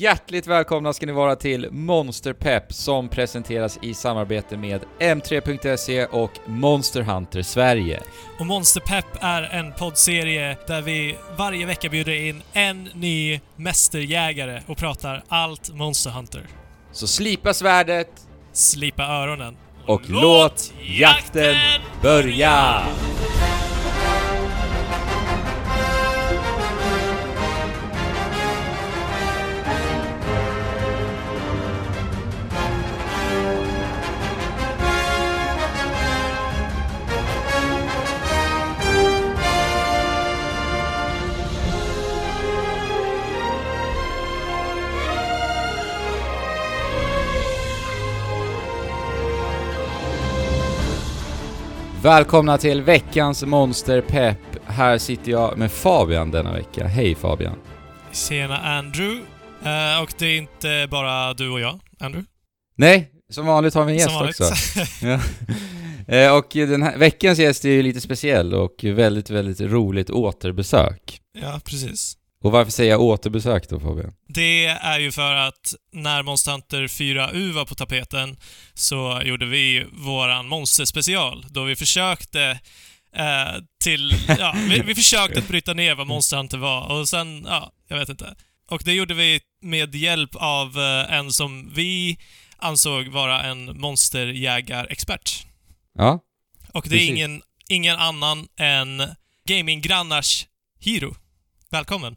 Hjärtligt välkomna ska ni vara till Monsterpepp som presenteras i samarbete med M3.se och Monster Hunter Sverige. Och Monsterpepp är en poddserie där vi varje vecka bjuder in en ny mästerjägare och pratar allt Monster Hunter. Så slipa svärdet Slipa öronen. och låt jakten börja! Välkomna till veckans Monsterpepp. Här sitter jag med Fabian denna vecka. Hej Fabian. Tjena Andrew. Eh, och det är inte bara du och jag, Andrew. Nej, som vanligt har vi en gäst också. Ja. Eh, Och den här, veckans gäst är ju lite speciell och väldigt, väldigt roligt återbesök. ja, precis. Och varför säger jag återbesök då Fabian? Det är ju för att när Monster Hunter 4U var på tapeten så gjorde vi våran monsterspecial då vi försökte eh, till, ja, vi, vi försökte att bryta ner vad Monster var och sen, ja, jag vet inte. Och det gjorde vi med hjälp av eh, en som vi ansåg vara en monsterjägarexpert. Ja, Och det är Precis. ingen, ingen annan än gaminggrannars Hiro. Välkommen.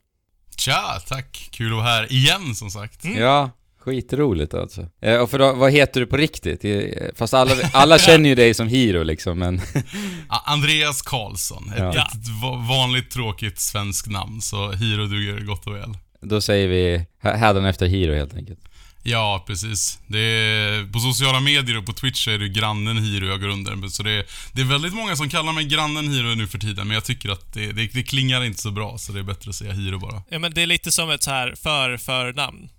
Tja, tack. Kul att vara här igen som sagt. Mm. ja. Skitroligt alltså. Eh, Och för då, vad heter du på riktigt? Eh, Fast alla, alla känner ju dig som Hiro liksom, men... Andreas Karlsson. Ett, Ja. ett va- vanligt tråkigt svenskt namn, så Hiro duger gott och väl. Då säger vi hä- hädanefter Hiro helt enkelt. Ja, precis. Det är, på sociala medier och på Twitch är det grannen Hiro jag går under. Men Så det är, det är väldigt många som kallar mig grannen Hiro nu för tiden, men jag tycker att det, det, det klingar inte så bra, så det är bättre att säga Hiro bara. Ja, men det är lite som ett så här för för namn.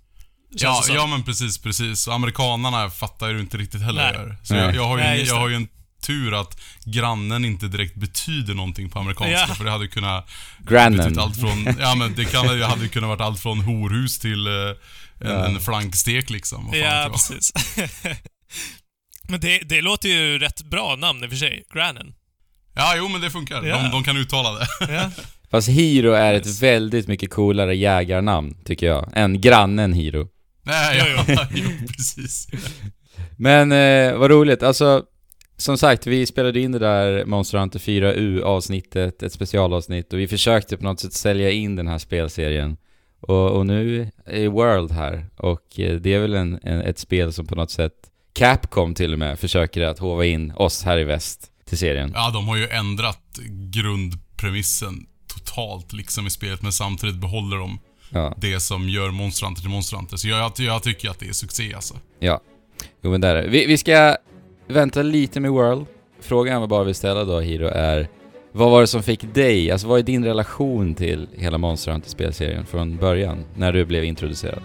Känns Ja, ja, men precis, precis. Amerikanarna fattar ju inte riktigt heller Nej. Så Nej. jag, jag, har ju, Nej, jag har ju en tur att grannen inte direkt betyder någonting på amerikanska, Ja. för det hade kunnat Grannen. allt från, ja men det kan, det hade ju kunnat varit allt från horhus till eh, en, Ja. en flankstek liksom. Vad fan Ja, precis. men det, det låter ju rätt bra namn i och för sig. Grannen. Ja, jo men det funkar. Ja. De, de kan uttala det. Ja. Fast Hiro är ett väldigt mycket coolare jägarnamn, tycker jag, än grannen Hiro. Nej, Jo, ja, jo, precis. Men eh, vad roligt, alltså som sagt, vi spelade in det där Monster Hunter 4U avsnittet, ett specialavsnitt och vi försökte på något sätt sälja in den här spelserien. Och, och nu är World här och eh, det är väl en, en, ett spel som på något sätt Capcom till och med försöker att hova in oss här i väst till serien. Ja, de har ju ändrat grundpremissen totalt liksom i spelet, men samtidigt behåller de Ja, det som gör Monster Hunter till Monster Hunter. Så jag, jag, tycker att det är succé alltså. ja. Jo men där är vi, vi ska vänta lite med World. Frågan jag bara vill ställa då Hiro är vad var det som fick dig, alltså vad är din relation till hela Monster Hunter-spelserien från början, när du blev introducerad?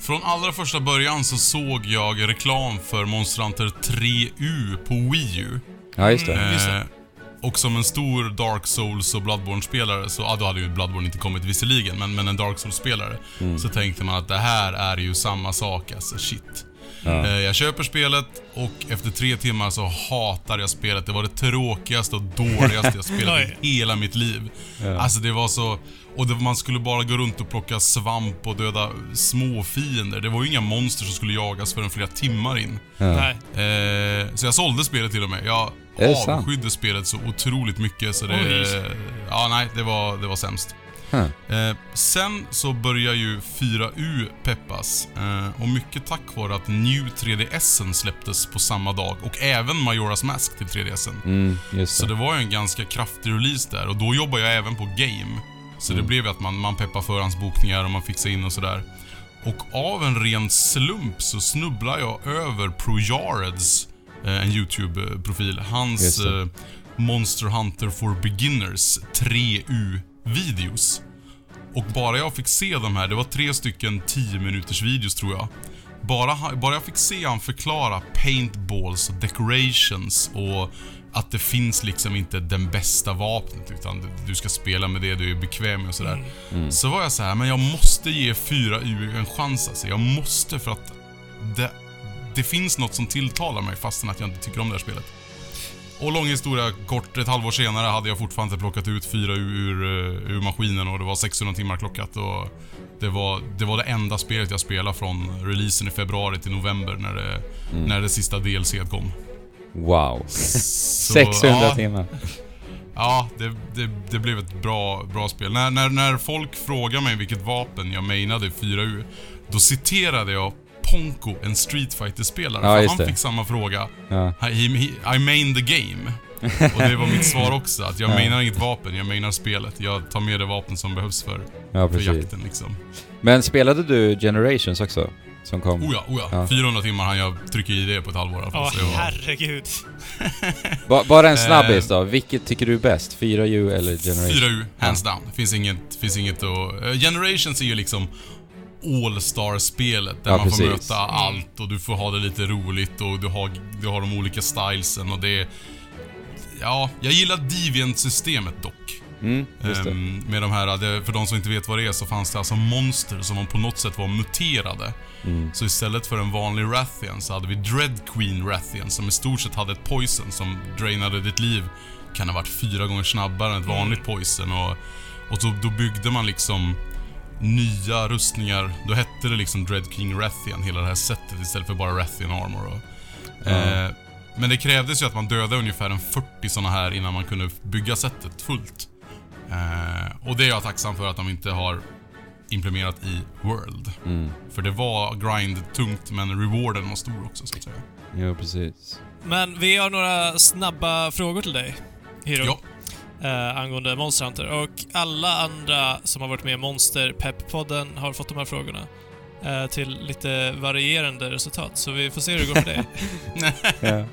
Från allra första början så såg jag reklam för Monster Hunter 3U på Wii U. Ja, just det. Mm. just det. Eh, och som en stor Dark Souls och Bloodborne-spelare, så, ja då hade ju Bloodborne inte kommit visserligen, men, men en Dark Souls-spelare. Mm. Så tänkte man att det här är ju samma sak, alltså shit. Ja. Eh, jag köper spelet och efter tre timmar så hatar jag spelet. Det var det tråkigaste och dåligaste jag spelat i hela mitt liv. Ja. Alltså det var så... Och det, man skulle bara gå runt och plocka svamp och döda små fiender. Det var ju inga monster som skulle jagas förrän flera timmar in. Ja. Nej. Eh, så jag sålde spelet till och med. Jag avskydde spelet så otroligt mycket så det... Oj. Ja, nej, det var, det var sämst. Eh, sen så börjar ju 4U peppas eh, och mycket tack vare att New 3DSen släpptes på samma dag och även Majoras Mask till 3DSen. Mm, just Så det. det var ju en ganska kraftig release där och då jobbade jag även på Game. Så Mm. det blev ju att man, man peppar förhandsbokningar och man fixar in och sådär. Och av en ren slump så snubblar jag över ProJareds, eh, en YouTube-profil, hans det. eh, Monster Hunter for Beginners 3U-videos. Och bara jag fick se de här, det var tre stycken 10 minuters videos tror jag. Bara, bara jag fick se han förklara paintballs och decorations och att det finns liksom inte den bästa vapnet utan du- du ska spela med det du är bekväm med och sådär. Mm. Så var jag så här, men jag måste ge 4U en chans alltså. Jag måste för att det, det finns något som tilltalar mig fastän att jag inte tycker om det här spelet. Och lång historia kort, ett halvår senare hade jag fortfarande inte plockat ut 4U ur, eh, ur maskinen och det var 600 timmar klockat och det var, det var det enda spelet jag spelade från releasen i februari till november när det, när det sista DLC kom. Wow. Så, 600 ja, timmar. Ja, det, det, det blev ett bra, bra spel. När, när, när folk frågar mig vilket vapen jag mainade i 4U, då citerade jag Ponko, en Street fighter spelare Ja, för han det. fick samma fråga. Ja. I, he, I main the game. Och det var mitt svar också, att jag Ja. mainar inget vapen, jag mainar spelet. Jag tar med det vapen som behövs för, ja, för jakten liksom. Men spelade du Generations också? Som kom? Oh ja, oh ja. Ja. 400 timmar hann jag trycka i det på ett halvår i alla fall. Åh, så det var- herregud. Ba bara en Eh. snabbis då. Vilket tycker du är bäst? 4U eller Generation? 4U, hands down. Det finns inget, finns inget att... eh, Generations är ju liksom All-star-spelet där Ja, man får precis. möta allt och du får ha det lite roligt och du har, du har de olika stylesen och det... Ja, jag gillar Deviant-systemet dock. Mm. Ehm, med de här, för de som inte vet vad det är så fanns det alltså monster som på något sätt var muterade. Mm. Så istället för en vanlig Rathian så hade vi Dread Queen Rathian som i stort sett hade ett poison som drainade ditt liv. Kan ha varit fyra gånger snabbare än ett vanligt poison och, och så, då byggde man liksom nya rustningar. Då hette det liksom Dread King Rathian, hela det här sättet istället för bara Rathian Armor. Och, Ja. eh, men det krävdes ju att man dödade ungefär en 40 såna här innan man kunde bygga sättet fullt. Eh, och det är jag tacksam för att de inte har implementerat i World. Mm. För det var grind-tungt, men rewarden var stor också så att säga. Jo, precis. Men vi har några snabba frågor till dig, Hiro. Ja. Eh, angående Monster Hunter. Och alla andra som har varit med i Monster Pep-podden har fått de här frågorna. eh, till lite varierande resultat, så vi får se hur det går för dig.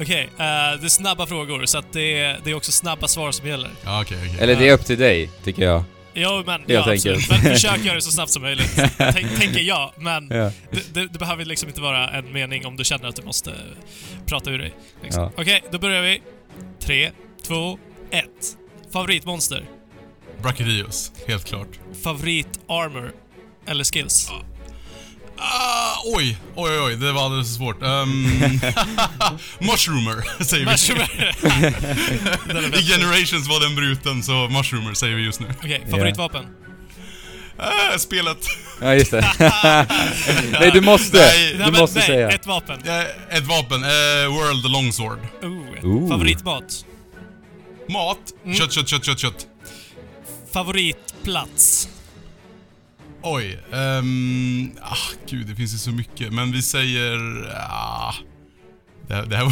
Okej, eh, det är snabba frågor, så att det, är, det är också snabba svar som gäller. Ja, okej, okej. Eller det är upp till dig, tycker jag. Jo, men... Helt ja, enkelt. Men försök göra det så snabbt som möjligt. Tänk, tänker jag, men Ja. det, det, det behöver liksom inte vara en mening om du känner att du måste prata ur dig. Liksom. Ja. Okej, då börjar vi. Tre, två, ett. Favoritmonster? Brachydios, helt klart. Favorit-armor? Eller skills? Ah, oj, oj, oj, det var alldeles för svårt. Um, mushroomer, säger vi. Mushroomer. I. Generations var den bruten, så mushroomer säger vi just nu. Okej, favoritvapen? Ah, spelet. ja, just det. nej, du måste. Nej, du Nej, måste nej, säga. ett vapen. Eh, ett vapen, eh, World Longsword. Oh. Ooh. Favoritmat? Mat, Mm. kött, kött, kött, kött, kött. Favoritplats? Oj, ehm... ah, gud, det finns ju så mycket. Men vi säger... Ah, det, här- det här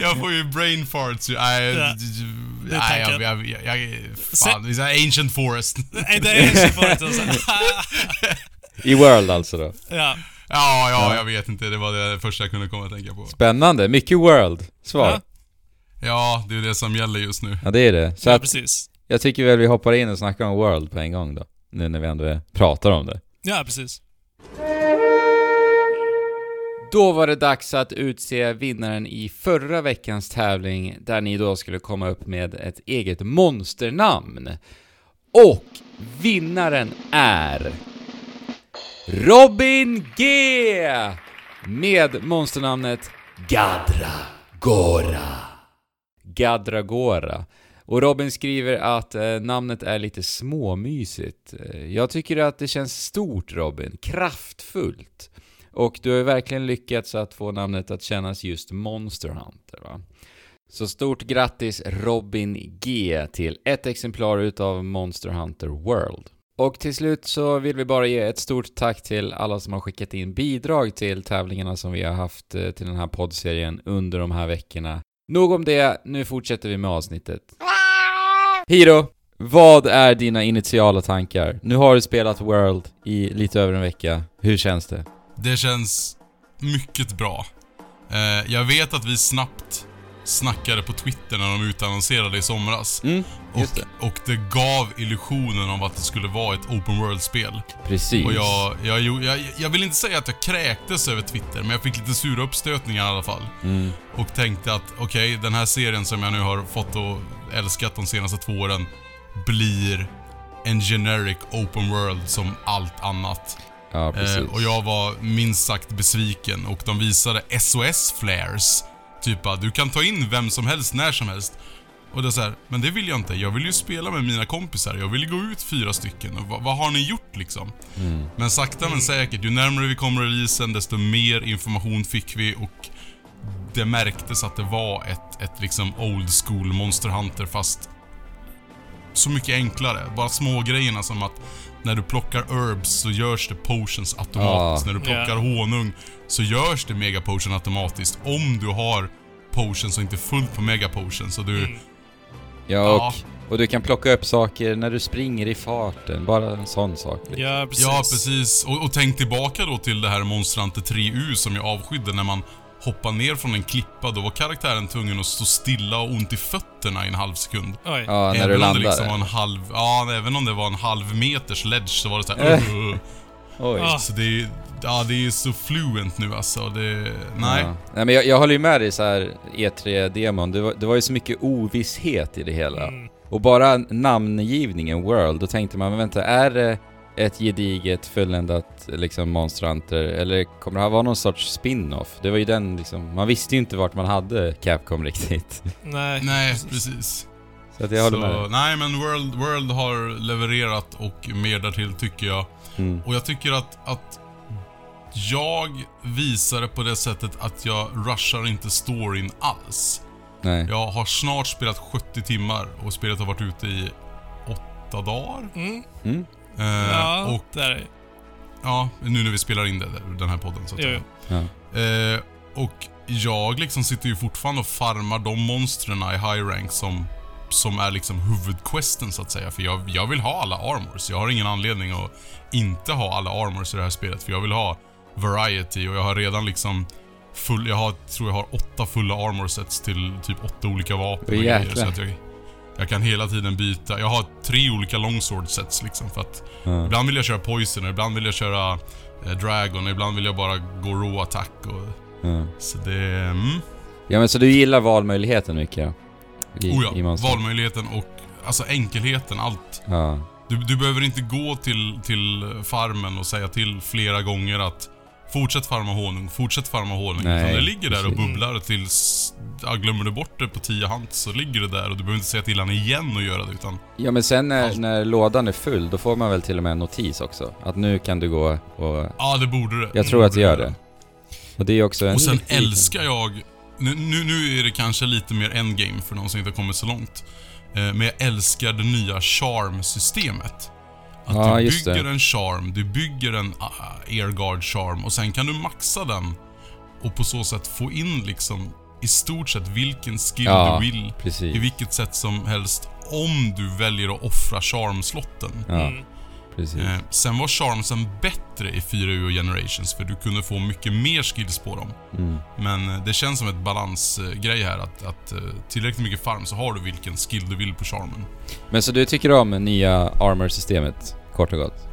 Jag får ju brain farts ju. Nej, Ja, det är nej, jag, jag, jag, jag, fan, vi säger Ancient Forest. Nej, det är så farligt att säga. I World alltså då. Ja. Ja, Ja. ja, jag vet inte. Det var det första jag kunde komma att tänka på. Spännande. Mycket World. Svar. Ja. Ja, det är det som gäller just nu. Ja, det är det. Så ja, att precis. jag tycker väl vi hoppar in och snackar om World på en gång då. Nu när vi ändå pratar om det. Ja, precis. Då var det dags att utse vinnaren i förra veckans tävling, där ni då skulle komma upp med ett eget monsternamn. Och vinnaren är... Robin G! Med monsternamnet Gadragora. Gadragora. Och Robin skriver att eh, namnet är lite småmysigt. Eh, jag tycker att det känns stort Robin, kraftfullt. Och du har ju verkligen lyckats att få namnet att kännas just Monster Hunter va? Så stort grattis Robin G till ett exemplar utav Monster Hunter World. Och till slut så vill vi bara ge ett stort tack till alla som har skickat in bidrag till tävlingarna som vi har haft eh, till den här poddserien under de här veckorna. Nog om det, nu fortsätter vi med avsnittet. Hiro, vad är dina initiala tankar? Nu har du spelat World i lite över en vecka. Hur känns det? Det känns mycket bra. Eh, jag vet att vi snabbt snackade på Twitter när de utannonserade i somras. Mm, och, det. och det gav illusionen av att det skulle vara ett open world-spel. Precis. Och jag, jag, jag, jag, vill inte säga att jag kräktes över Twitter, men jag fick lite sura uppstötningar i alla fall. Mm. Och tänkte att okej, den här serien som jag nu har fått och älskat de senaste två åren blir en generic open world som allt annat. Ja, precis. Eh, och jag var minst sagt besviken och de visade SOS-flares. Typ att du kan ta in vem som helst, när som helst. Och det är så här, men det vill jag inte. Jag vill ju spela med mina kompisar. Jag vill ju gå ut fyra stycken. Och vad, vad har ni gjort liksom? Mm. Men sakta men säkert, ju närmare vi kom releasen, desto mer information fick vi och det märktes att det var ett, ett liksom old school Monster Hunter fast så mycket enklare. Bara små grejerna som att när du plockar herbs så görs det potions automatiskt. Ja. När du plockar Ja. honung så görs det mega potion automatiskt. Om du har potions och inte fullt på mega potions. Så du... Mm. Ja, Ja. och, och du kan plocka upp saker när du springer i farten. Bara en sån sak. liksom. Ja, precis. Ja, precis. Och, och tänk tillbaka då till det här Monster Hunter 3U som jag avskydde när man hoppade ner från en klippa. Då var karaktären tvungen att stå stilla och ont i fötterna i en halv sekund. Oj. Ja, när även du om det landar. liksom var en halv... Ja, även om det var en halv meters ledge så var det så här. Eh. "Ugh." Oj. Ah. Så det är... Ja, det är så fluent nu alltså. Det... Nej. Ja. Nej men jag, jag håller ju med dig så här E3-demon. Det var, det var ju så mycket ovisshet i det hela. Mm. Och bara namngivningen World, då tänkte man, men vänta, är det ett gediget fulländat liksom Monster Hunter eller kommer det här vara någon sorts spin-off? Det var ju den liksom, man visste ju inte vart man hade Capcom riktigt. Nej. Nej, precis. Så att jag håller med så, dig. nej, men World, World har levererat och mer därtill tycker jag. Mm. Och jag tycker att, att jag visar det på det sättet att jag rushar inte storyn alls. Nej. Jag har snart spelat 70 timmar och spelet har varit ute i 8 dagar. Mm. Mm. Eh, Ja, och där är ja, nu när vi spelar in det, den här podden så att Jo, säga. Ja. Eh, och jag liksom sitter ju fortfarande och farmar de monstren i high rank som, som är liksom huvudquesten så att säga. För jag, jag vill ha alla armors. Jag har ingen anledning att inte ha alla armors i det här spelet. För jag vill ha variety och jag har redan liksom full, jag har, tror jag har åtta fulla armor sets till typ åtta olika vapen och grejer. Så att jag, jag kan hela tiden byta. Jag har tre olika longsword sets liksom för att Ja. Ibland vill jag köra poison, ibland vill jag köra eh, dragon, ibland vill jag bara gå raw attack och... Ja. Så det... Mm, ja men så du gillar valmöjligheten mycket? I, oh ja, valmöjligheten och alltså enkelheten, allt. Ja. Du, du behöver inte gå till, till farmen och säga till flera gånger att Fortsätt farma honung, fortsätt farma honung. Nej, Utan det ligger där och bubblar tills... Ja, glömmer du bort det på 10 hand så ligger det där och du behöver inte säga till han igen och göra det utan... Ja men sen när, Allt. när lådan är full, då får man väl till och med en notis också? Att nu kan du gå och... Ja, det borde det. Jag tror att det gör det. Och det är också en Och sen liten- älskar jag... Nu, nu, nu är det kanske lite mer endgame för de som inte har kommit så långt. Eh, men jag älskar det nya charm-systemet. Att Ja, du just bygger det. en charm, du bygger en uh, airguard charm och sen kan du maxa den. Och på så sätt få in liksom i stort sett vilken skill Ja, du vill. I Precis. vilket sätt som helst. Om du väljer att offra charm-slotten. Ja, Mm. Eh, sen var charmsen bättre i 4U och Generations för du kunde få mycket mer skills på dem. Mm. Men eh, det känns som ett balansgrej här att, att eh, tillräckligt mycket farm så har du vilken skill du vill på charmen. Men så du tycker om nya armor-systemet, kort och gott?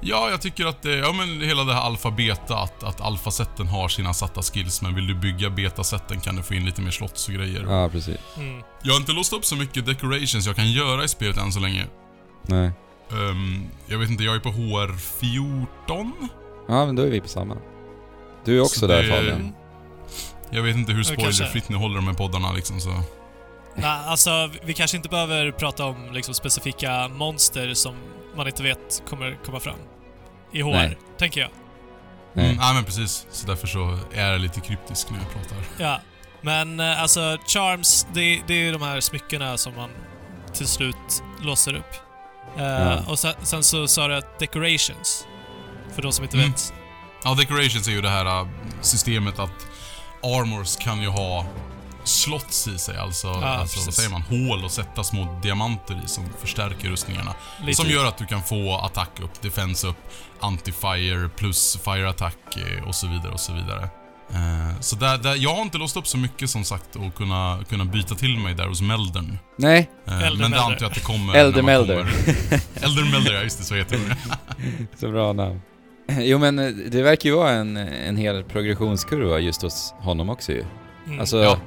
Ja, jag tycker att det, ja men hela det här alfa-beta, att, att alfasetten har sina satta skills men vill du bygga betasetten kan du få in lite mer slots och grejer. Ja, precis. Mm. Jag har inte låst upp så mycket decorations jag kan göra i spelet än så länge. Nej. Ehm, jag vet inte, jag är på HR14? Ja, men då är vi på samma. Du är också Så där det- Fabian. Jag vet inte hur spoilerfritt ni håller de här poddarna liksom så... Nej, alltså vi kanske inte behöver prata om liksom, specifika monster som man inte vet kommer komma fram. I HR, Nej. tänker jag. Nej. Mm, nej men precis. Så därför så är jag lite kryptisk när jag pratar. Ja. Men eh, alltså, charms, det, det är ju de här smyckena som man till slut låser upp. Eh, Ja. Och sen, sen så sa du att decorations. För de som inte Mm. vet. Ja, decorations är ju det här äh, systemet att armors kan ju ha slots i sig, alltså, alltså vad säger man, hål och sätta små diamanter i som förstärker rustningarna. Lite. Som gör att du kan få attack upp, defense upp, anti-fire plus fire attack eh, och så vidare och så vidare. Eh, så där, där, jag har inte låst upp så mycket som sagt och kunna, kunna byta till mig där hos Meldern. Nej, Eh, Elder men det antar jag att det kommer Elder Melder. kommer- Elder Melder, ja just det, så heter det. så bra namn. Jo men eh, det verkar ju vara en, en hel progressionskurva just hos honom också ju. Mm. Alltså, Ja.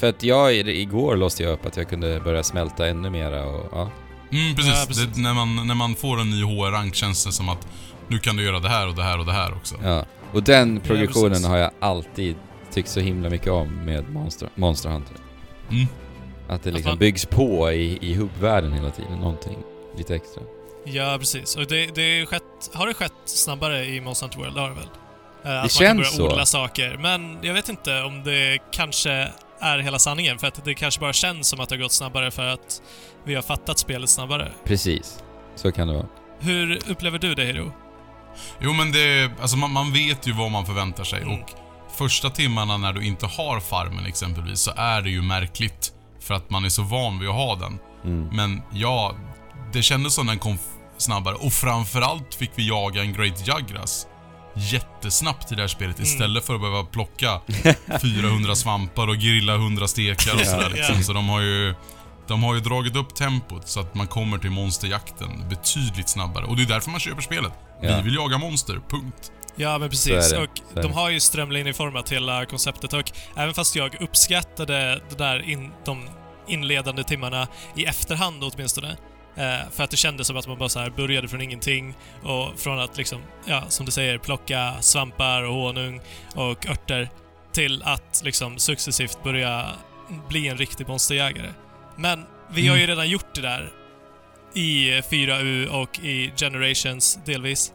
För att jag, igår låste jag upp att jag kunde börja smälta ännu mera och ja. Mm, precis. Ja, precis. Det, när, man, när man får en ny HR-rank känns det som att nu kan du göra det här och det här och det här också. ja. Och den progressionen precis. har jag alltid tyckt så himla mycket om med Monster, Monster Hunter. Mm. Att det liksom byggs på i, i hubbvärlden hela tiden, någonting lite extra. Ja, precis. Och det, det är skett, har det skett snabbare i Monster Hunter World? Det har det väl? Eh, att man känns kan börja så. odla saker. Men jag vet inte om det kanske är hela sanningen. För att det kanske bara känns som att det har gått snabbare för att vi har fattat spelet snabbare. Precis, så kan det vara. Hur upplever du det, Hiro? Jo men det, alltså man, man vet ju vad man förväntar sig Mm. och första timmarna när du inte har farmen exempelvis så är det ju märkligt. För att man är så van vid att ha den. Mm. Men ja, det kändes som den kom snabbare och framförallt fick vi jaga en Great Jagras jättesnabbt i det här spelet Mm. istället för att behöva plocka 400 svampar och grilla 100 stekar och sådär liksom. Så de har ju de har ju dragit upp tempot så att man kommer till monsterjakten betydligt snabbare. Och det är därför man köper spelet. Ja. Vi vill jaga monster, punkt. Ja, men precis. Och de har ju strömlinjeformat hela konceptet och även fast jag uppskattade det där in, de inledande timmarna i efterhand åtminstone, eh, för att det kändes som att man bara så här började från ingenting och från att liksom, ja, som du säger, plocka svampar och honung och örter till att liksom successivt börja bli en riktig monsterjägare. Men vi har ju redan gjort det där i 4U och i Generations delvis.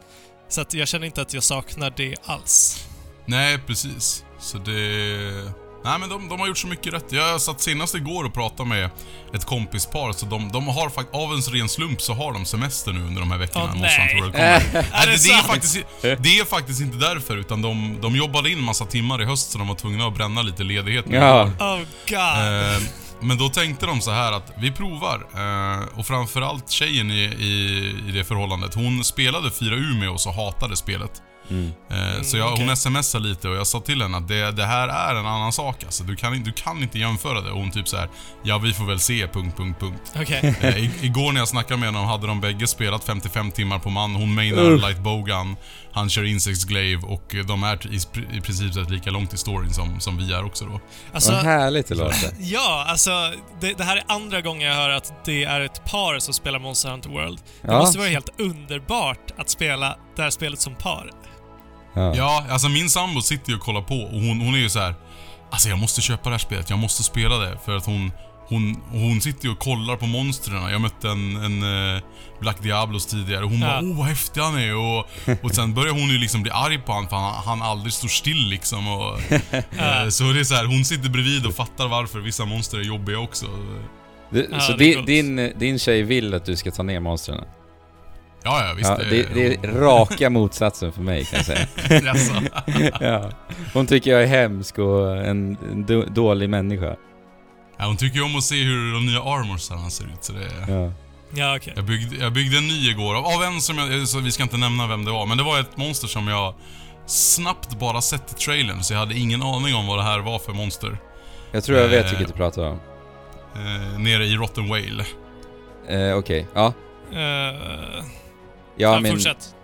Så att jag känner inte att jag saknar det alls. Nej, precis. Så det... Nej men de, de har gjort så mycket rätt. Jag satt senast igår och pratade med ett kompispar, så de, de har faktiskt, av en ren slump så har de semester nu under de här veckorna. Åh, nej. World Nej, det det, det, är faktiskt, det är faktiskt inte därför, utan de, de jobbade in massa timmar i höst så de var tvungna att bränna lite ledighet. nu. Ja. Oh god. Eh, men då tänkte de så här att vi provar. Eh, och framförallt tjejen i, i, i det förhållandet. Hon spelade 4U med oss och hatade spelet. Mm. Eh, så jag, hon smsade lite och jag sa till henne att det, det här är en annan sak alltså. Du kan, inte- du kan inte jämföra det. Och hon typ så här: ja vi får väl se, punkt, punkt, punkt. Okej. Eh, i, igår när jag snackade med henne hade de bägge spelat 55 timmar på man. Hon mainar Uff. Light Bogan, han kör Insects Glaive och de är i, i princip lika långt i storyn som, som vi är också då. Alltså, Vad härligt det låter. ja, alltså det, det här är andra gången jag hör att det är ett par som spelar Monster Hunter World. Det Ja. måste vara helt underbart att spela det här spelet som par. Ja. Ja, alltså min sambo sitter ju och kollar på och hon, hon är ju så här. Alltså jag måste köpa det här spelet, jag måste spela det. För att hon, hon, hon sitter ju och kollar på monstren. Jag mötte en, en eh, Black Diablos tidigare och hon Ja. bara åh vad häftig han är och, och sen börjar hon ju liksom bli arg på honom för han, han aldrig står still liksom. Och, eh, så det är så här, hon sitter bredvid och fattar varför vissa monster är jobbiga också. Du, Ja, så din, din, din tjej vill att du ska ta ner monstren? Ja, ja visst. Ja, det, det är raka motsatsen för mig kan jag säga. alltså. ja. Hon tycker jag är hemsk och en dålig människa. ja, hon tycker ju om att se hur de nya armorsarna ser ut. Så det, Ja. Ja, okej. Jag byggde, jag byggde en ny igår, av, av en som jag, så vi ska inte nämna vem det var, men det var ett monster som jag snabbt bara sett i trailern, så jag hade ingen aning om vad det här var för monster. Jag tror jag vet Eh. vilket du pratar om. Eh, nere i Rotten Whale. Eh, Okej, ja. Uh, Ja, ja, men... fortsätt.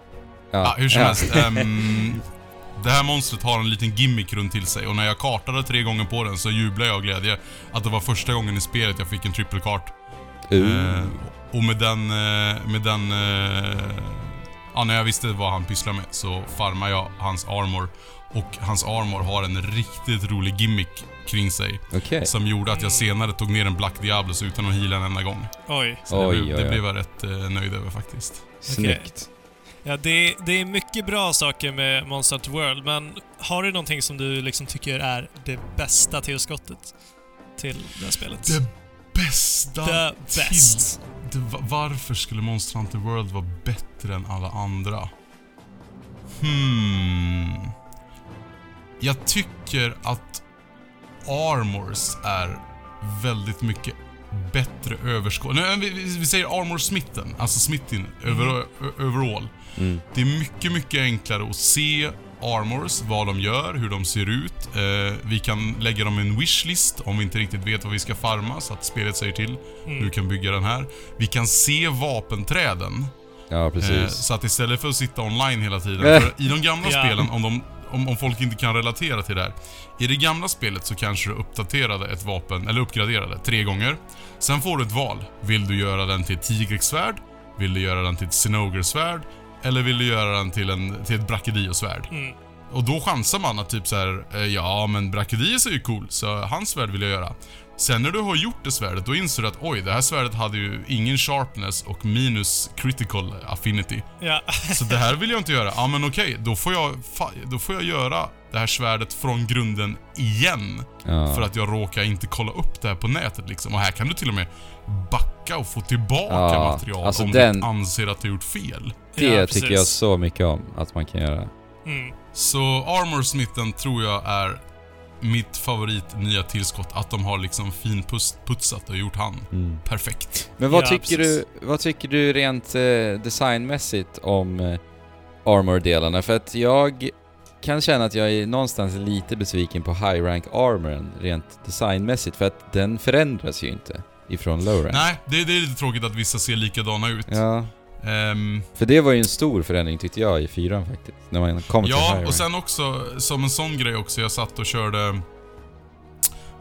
Ja, Ja, hur som ja. helst. ehm, det här monstret har en liten gimmick runt till sig och när jag kartade tre gånger på den så jublade jag av glädje att det var första gången i spelet jag fick en triple kart. Uh. Eh, och med den, eh, med den... eh, Ja, när jag visste vad han pysslar med så farmar jag hans armor. Och hans armor har en riktigt rolig gimmick kring sig. Okej. Som gjorde att jag senare tog ner en Black Diablos utan att heala en enda gång. Oj. Så Oj, det, blev, oj, det oj. blev jag rätt nöjd över faktiskt. Snyggt. Ja, det, det är mycket bra saker med Monster Hunter World, men har du någonting som du liksom tycker är det bästa tillskottet till det här spelet? Det bästa The till- best. Det, va- varför skulle Monster Hunter World vara bättre än alla andra? Hmm... Jag tycker att Armors är väldigt mycket bättre överskåd. Nej, vi, vi, säger Armor-smitten, alltså smitten över, ö- overall. Mm. Det är mycket, mycket enklare att se armors, vad de gör, hur de ser ut. Eh, vi kan lägga dem i en wishlist om vi inte riktigt vet vad vi ska farma, så att spelet säger till hur vi kan bygga den här. Vi kan se vapenträden. Ja, Eh, precis. så att istället för att sitta online hela tiden. Eh. För I de gamla Ja. spelen, om, de, om, om folk inte kan relatera till det här. I det gamla spelet så kanske du uppdaterade ett vapen, eller uppgraderade, tre gånger. Sen får du ett val. Vill du göra den till ett tigersvärd? Vill du göra den till ett sinogersvärd? Eller vill du göra den till, en, till ett brachadiosvärd? Mm. Och då chansar man att typ så här, eh, ja men Brachadius är ju cool, så hans svärd vill jag göra. Sen när du har gjort det svärdet, då inser du att oj, det här svärdet hade ju ingen sharpness och minus critical affinity. Ja. Så det här vill jag inte göra. Ja men okej, då, får jag, då får jag göra det här svärdet från grunden igen. Ja. För att jag råkar inte kolla upp det här på nätet liksom. Och här kan du till och med backa och få tillbaka Ja, material alltså om den- du anser att du har gjort fel. Det Ja, tycker precis. jag så mycket om, att man kan göra. Mm. Så Armorsmitten tror jag är mitt favorit nya tillskott. Att de har liksom finputsat och gjort han Mm. perfekt. Men vad Ja, tycker precis. du, vad tycker du rent eh, designmässigt om eh, armor-delarna? För att jag kan känna att jag är någonstans lite besviken på high rank armoren rent designmässigt för att den förändras ju inte ifrån low rank. Nej, det, det är lite tråkigt att vissa ser likadana ut. Ja, Ehm, för det var ju en stor förändring tyckte jag i fyran faktiskt. När man kom till Ja, och sen också, som en sån grej också, jag satt och körde...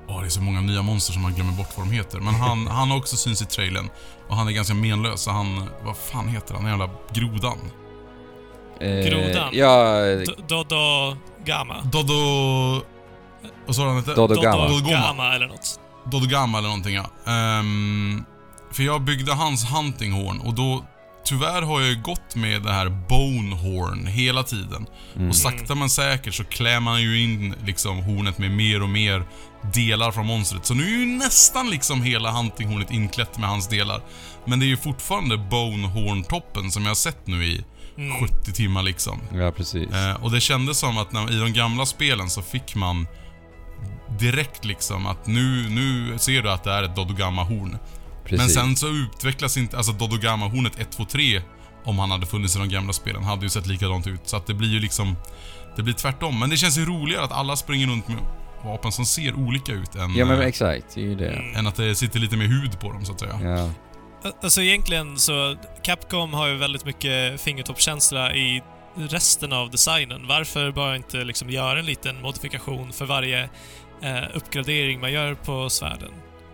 Åh, det är så många nya monster som man glömmer bort vad de heter. Men han, han har också syns i trailern. Och han är ganska menlös, så han... Vad fan heter han? Den jävla grodan. Eh, Grodan. Ja, Dodo Gamma. Dodo... Vad sa han hette? Dodogama. Gamma eller något. Dodogama eller någonting ja. Ehm, för jag byggde hans huntinghorn och då... Tyvärr har jag ju gått med det här bonehorn hela tiden. mm. Och sakta men säkert så klär man ju in liksom hornet med mer och mer delar från monstret. Så nu är ju nästan liksom hela huntinghornet inklätt med hans delar. Men det är ju fortfarande bonehorn-toppen som jag har sett nu i Mm. 70 timmar liksom. ja precis. Eh, och det kändes som att när, i de gamla spelen så fick man direkt liksom att nu, nu ser du att det är ett Dodogama-horn. Men precis. sen så utvecklas inte, alltså Dodogama-hornet 1, 2, 3 om han hade funnits i de gamla spelen, hade ju sett likadant ut. Så att det blir ju liksom, det blir tvärtom. Men det känns ju roligare att alla springer runt med vapen som ser olika ut än, Ja men eh, exakt, det är ju det. Än att det sitter lite mer hud på dem så att säga. Ja. Alltså egentligen så, Capcom har ju väldigt mycket fingertoppskänsla i resten av designen. Varför bara inte liksom göra en liten modifikation för varje eh, uppgradering man gör på svärden?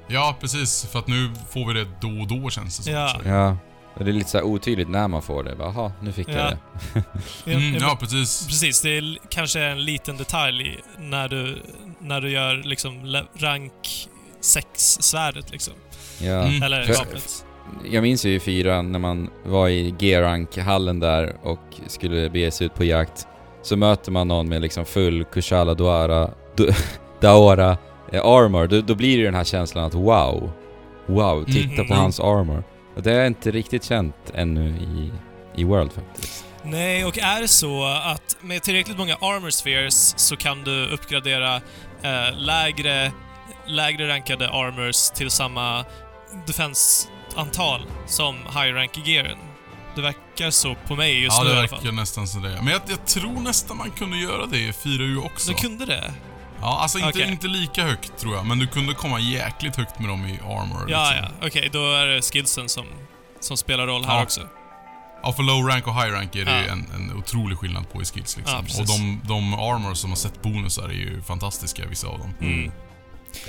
Ja, precis. För att nu får vi det då och då känns det som. Ja. Ja. Och det är lite så här otydligt när man får det. Bara, Jaha, nu fick Ja. jag det. Mm, Ja, precis. Precis, det är kanske en liten detalj när du, när du gör liksom rank 6-svärdet liksom. Ja. Mm. Eller vapnet. Jag minns ju i fyran när man var i G-rank-hallen där och skulle bege sig ut på jakt. Så möter man någon med liksom full Kushala Duara, du, Daora armor. Då, då blir det ju den här känslan att wow. Wow, titta Mm, på mm. hans armor. Och det har jag inte riktigt känt ännu i, i World faktiskt. Nej, och är det så att med tillräckligt många armor spheres så kan du uppgradera eh, lägre, lägre rankade armors till samma defense-antal som high rank gearen. Det verkar så på mig just Ja, nu det i alla fall. verkar nästan så det. Men jag, jag tror nästan man kunde göra det i 4U också. Du kunde det? Ja, alltså inte, Okej. inte lika högt tror jag, men du kunde komma jäkligt högt med dem i armor. Ja, liksom. ja. Okej, då är det skillsen som, som spelar roll här Ja. också. Ja, för low rank och high rank är det Ja. ju en, en otrolig skillnad på i skills liksom. Ja, och de, de armor som har sett bonusar är ju fantastiska, vissa av dem. Mm.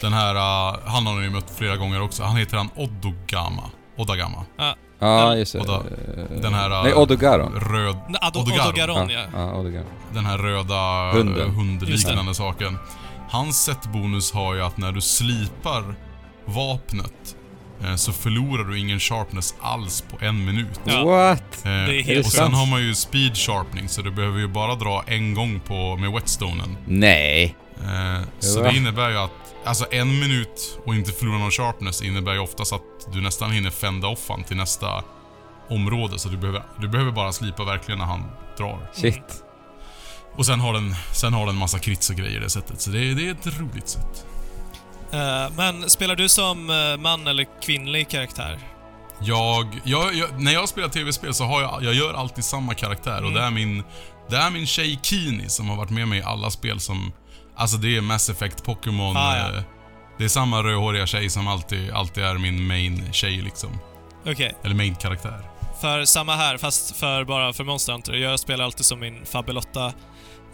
Den här, uh, han har ni ju mött flera gånger också. Han heter han Oddogama. Oddagama. Ja, Ja, just det. Den här... Nej, Odogaron. Röd... Odogaron. Odogaron, Ja, ja. ja Odogaron. Den här röda Hunden. eh, hundliknande Just saken. Hans set-bonus har ju att när du slipar vapnet eh, så förlorar du ingen sharpness alls på en minut. Ja. What? Eh, är helt och sen har man ju speed sharpening så du behöver ju bara dra en gång på, med whetstonen. Nej. Eh, så det innebär ju att, alltså en minut och inte förlora någon sharpness innebär ju oftast att du nästan hinner fända off han till nästa område. Så du behöver, du behöver bara slipa verkligen när han drar. Shit. Och sen har den, sen har den massa krits och grejer det sättet. Så det, är- det är ett roligt sätt. Eh, men spelar du som eh, man eller kvinnlig karaktär? Jag, jag, jag, när jag spelar tv-spel så har jag, jag gör alltid samma karaktär och det är min, det är min tjej Kini som har varit med mig i alla spel som, alltså det är Mass Effect, Pokémon, Ah, ja. eh, det är samma rödhåriga tjej som alltid, alltid är min main tjej liksom. Okej. Eller main karaktär. För samma här, fast för bara för Monster Hunter. Jag spelar alltid som min Fabelotta.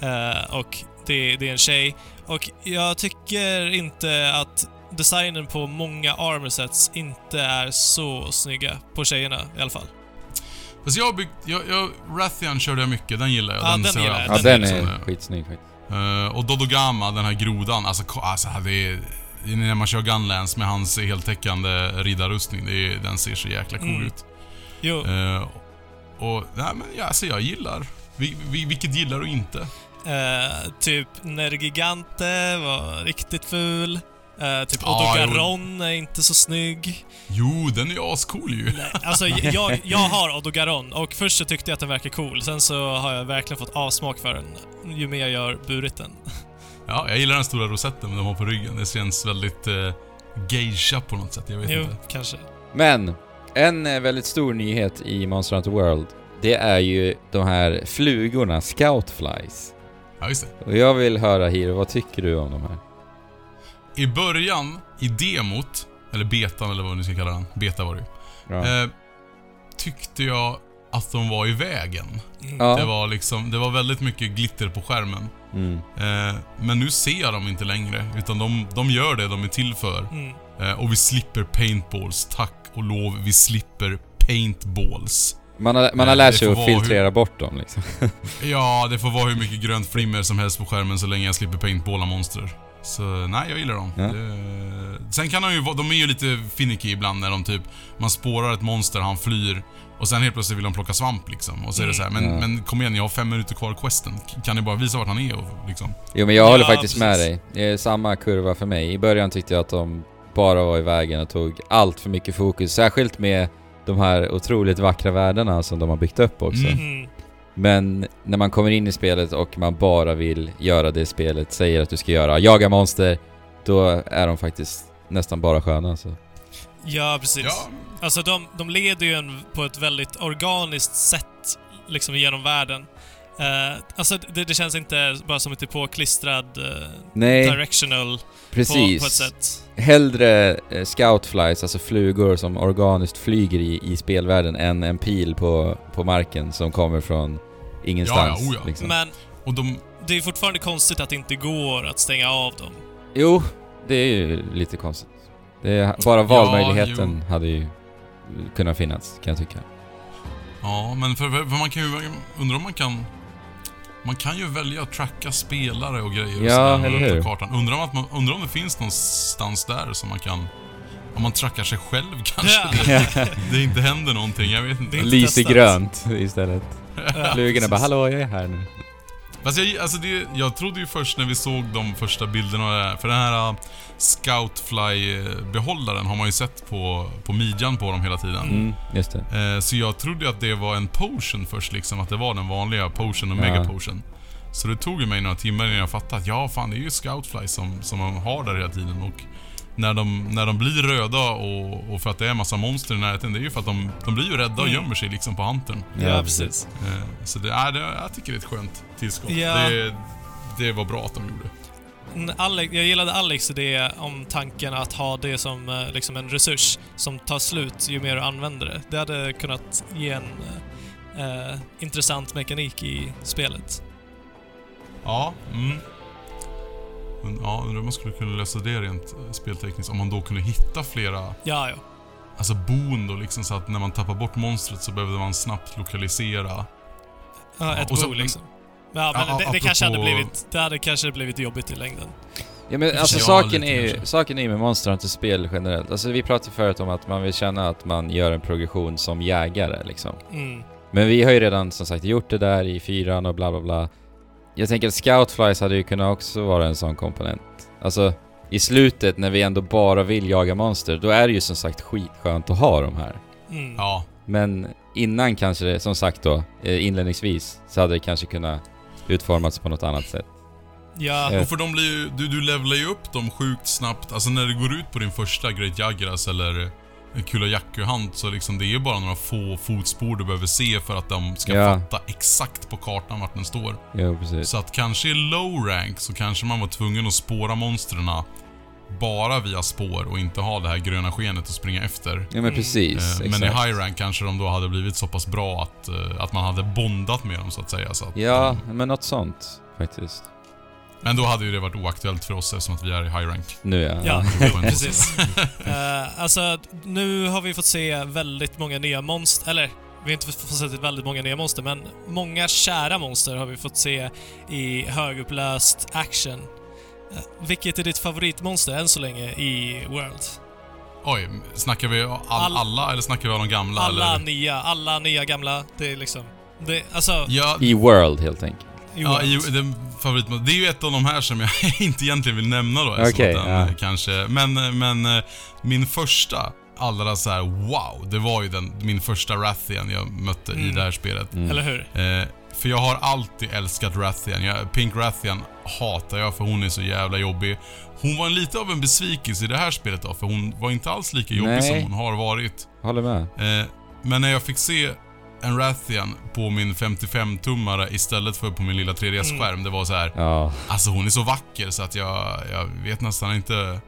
Eh, och det, det är en tjej. Och jag tycker inte att designen på många armorsets inte är så snygga. På tjejerna i alla fall. Fast jag har byggt, jag, jag, Rathian körde jag mycket, den gillar jag. Ja, den ser gillar jag. Ja, den ut är det. skitsnygg faktiskt. Eh, och Dodogama, den här grodan, alltså, alltså det är, när man kör Gunlands med hans heltäckande riddarrustning, det är, den ser så jäkla cool Mm. ut. Jo, Eh, och, nej men ja, alltså jag gillar. Vi, vi, vilket gillar du inte? eh, typ Nergigante var riktigt ful. Eh, typ Ja, Odogaron är inte så snygg. Jo, den är ascool ju. Nej, alltså jag, jag har Odogaron och först så tyckte jag att den verkar cool. Sen så har jag verkligen fått avsmak för den ju mer jag har burit den. Ja, jag gillar den stora rosetten de har på ryggen. Det känns väldigt eh, geisha på något sätt, jag vet Jo, inte. kanske. Men, en eh, väldigt stor nyhet i Monster Hunter World, det är ju de här flugorna, Scoutflies. Ja, just det. Och jag vill höra Hiro, vad tycker du om de här? I början, i demot, eller betan eller vad ni ska kalla den, beta var det ju. Ja. Eh, tyckte jag att de var i vägen. Ja. Det var liksom, det var väldigt mycket glitter på skärmen. Mm. Eh, men nu ser jag dem inte längre, utan de, de gör det de är till för. Mm. Eh, och vi slipper paintballs, tack och lov, vi slipper paintballs. Man har, man har Nej, lärt sig att filtrera bort dem liksom. Ja, det får vara hur mycket grönt flimmer som helst på skärmen så länge jag slipper paintballa monster. Så nej, jag gillar dem. Ja. Det, sen kan de ju vara, de är ju lite finicky ibland när de typ, man spårar ett monster, han flyr och sen helt plötsligt vill de plocka svamp liksom. Och så är det så här, men, Ja. men kom igen, jag har fem minuter kvar i questen. Kan ni bara visa vart han är och liksom? Jo men jag Ja, håller faktiskt med precis. dig. Det är samma kurva för mig. I början tyckte jag att de bara var i vägen och tog allt för mycket fokus. Särskilt med de här otroligt vackra världarna som de har byggt upp också. Mm. Men när man kommer in i spelet och man bara vill göra det spelet säger att du ska göra, jaga monster, då är de faktiskt nästan bara sköna alltså. Ja, precis. Ja, Alltså de, de leder ju en på ett väldigt organiskt sätt liksom genom världen. Eh, alltså det, det känns inte bara som ett påklistrad uh, Nej, directional på, precis. på ett sätt. Hellre eh, scoutflies, alltså flugor som organiskt flyger i, i spelvärlden, än en pil på, på marken som kommer från ingenstans. Ja, ja, oh ja. liksom. Men och de, det är fortfarande konstigt att det inte går att stänga av dem. Jo, det är ju lite konstigt. Det är, bara valmöjligheten hade ju kunnat finnas, kan jag tycka. ja men för, för man kan ju, undrar om man kan man kan ju välja att tracka spelare och grejer och Ja, sådär eller hur? kartan. Undrar om, att man, undrar om det finns någonstans där som man kan... Om man trackar sig själv kanske Ja. det inte händer någonting, jag vet inte. Testat. grönt istället. Ja, Flugorna bara. 'Hallå, jag är här nu' Fast jag, alltså det, jag trodde ju först när vi såg de första bilderna, av det här, för den här Scoutfly-behållaren har man ju sett på, på midjan på dem hela tiden. Mm, just det. Eh, så jag trodde att det var en potion först liksom, att det var den vanliga potion och Ja. mega potion. Så det tog ju mig några timmar innan jag fattade att ja, fan det är ju Scoutfly som, som man har där hela tiden och när de, när de blir röda och, och för att det är massa monster i närheten, det är ju för att de, de blir ju rädda och Mm. gömmer sig liksom på hanten. Ja, precis. Eh, så det, äh, det, jag tycker det är ett skönt tillskott. Ja. Det, det var bra att de gjorde. Alex, jag gillade Alex idé om tanken att ha det som eh, liksom en resurs som tar slut ju mer du använder det. Det hade kunnat ge en eh, intressant mekanik i spelet. Ja, mm. Men, ja, undrar om man skulle kunna lösa det rent eh, speltekniskt. Om man då kunde hitta flera, Ja, ja. alltså bon då liksom så att när man tappar bort monstret så behövde man snabbt lokalisera. ja ett så- bo liksom. Ja, Ja, men det, det kanske hade blivit, det hade kanske blivit jobbigt i längden. Ja men alltså Ja, saken är ju, saken är ju med Monster Hunter-spel generellt. Alltså vi pratade förut om att man vill känna att man gör en progression som jägare liksom. Mm. Men vi har ju redan som sagt gjort det där i fyran och bla bla bla. Jag tänker att Scoutflies hade ju kunnat också vara en sån komponent. Alltså, i slutet när vi ändå bara vill jaga monster, då är det ju som sagt skitskönt att ha de här. Mm. Ja, Men innan kanske det, som sagt då, eh, inledningsvis, så hade det kanske kunnat utformats på något annat sätt. Ja, Eh. och för de blir ju, du, du levlar ju upp dem sjukt snabbt. Alltså när du går ut på din första Great Jagras eller Kulajaku-hunt så liksom det är bara några få fotspår du behöver se för att de ska Ja. fatta exakt på kartan vart den står. Jo, precis. Så att kanske i low rank så kanske man var tvungen att spåra monstren bara via spår och inte ha det här gröna skenet att springa efter. Ja, men precis. Eh, Men i high rank kanske de då hade blivit så pass bra att, eh, att man hade bondat med dem så att säga. Så att, Ja, eh, men något sånt faktiskt. Men då hade ju det varit oaktuellt för oss eftersom att vi är i high rank. Nu ja. Ja, precis. Eh, alltså, nu har vi fått se väldigt många nya monster, eller vi har inte fått se väldigt många nya monster, men många kära monster har vi fått se i högupplöst action. Vilket är ditt favoritmonster än så länge i World? Oj, snackar vi all, All- alla eller snackar vi om de gamla? Alla eller? nya, alla nya gamla. Det är liksom... Det, alltså, Ja, I World helt enkelt. i Ja, World. i, den favorit, det är ju ett av de här som jag inte egentligen vill nämna då. den, ja. kanske, men, men eh, min första, allra så här wow, det var ju den, min första Rathian jag mötte i Mm. det här spelet. Mm. Eller hur? Eh, för jag har alltid älskat Rathian. Jag, Pink Rathian hatar jag för hon är så jävla jobbig. Hon var en lite av en besvikelse i det här spelet då, för hon var inte alls lika jobbig Nej. som hon har varit. Håller med. Eh, men när jag fick se en Rathian på min 55-tummare istället för på min lilla 3DS-skärm, det var så här. Ja. Alltså hon är så vacker så att jag, jag vet nästan inte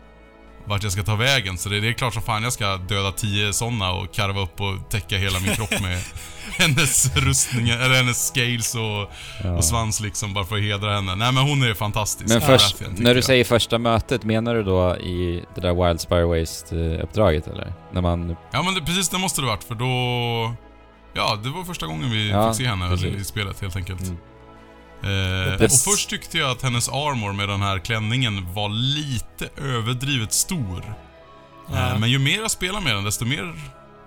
vart jag ska ta vägen. Så det, det är klart som fan jag ska döda 10 såna och karva upp och täcka hela min kropp med hennes rustningar, eller hennes scales och, ja. och svans liksom bara för att hedra henne. Nej men hon är fantastisk. Men först, tycker när du jag. säger första mötet, menar du då i det där Wild Spire Waste-uppdraget eller? När man... Ja men det, precis det måste det varit för då... Ja, det var första gången vi Ja, fick se henne precis. i spelet helt enkelt. Mm. Eh, och först tyckte jag att hennes armor med den här klänningen var lite överdrivet stor. Ja. Eh, men ju mer jag spelar med den, desto mer...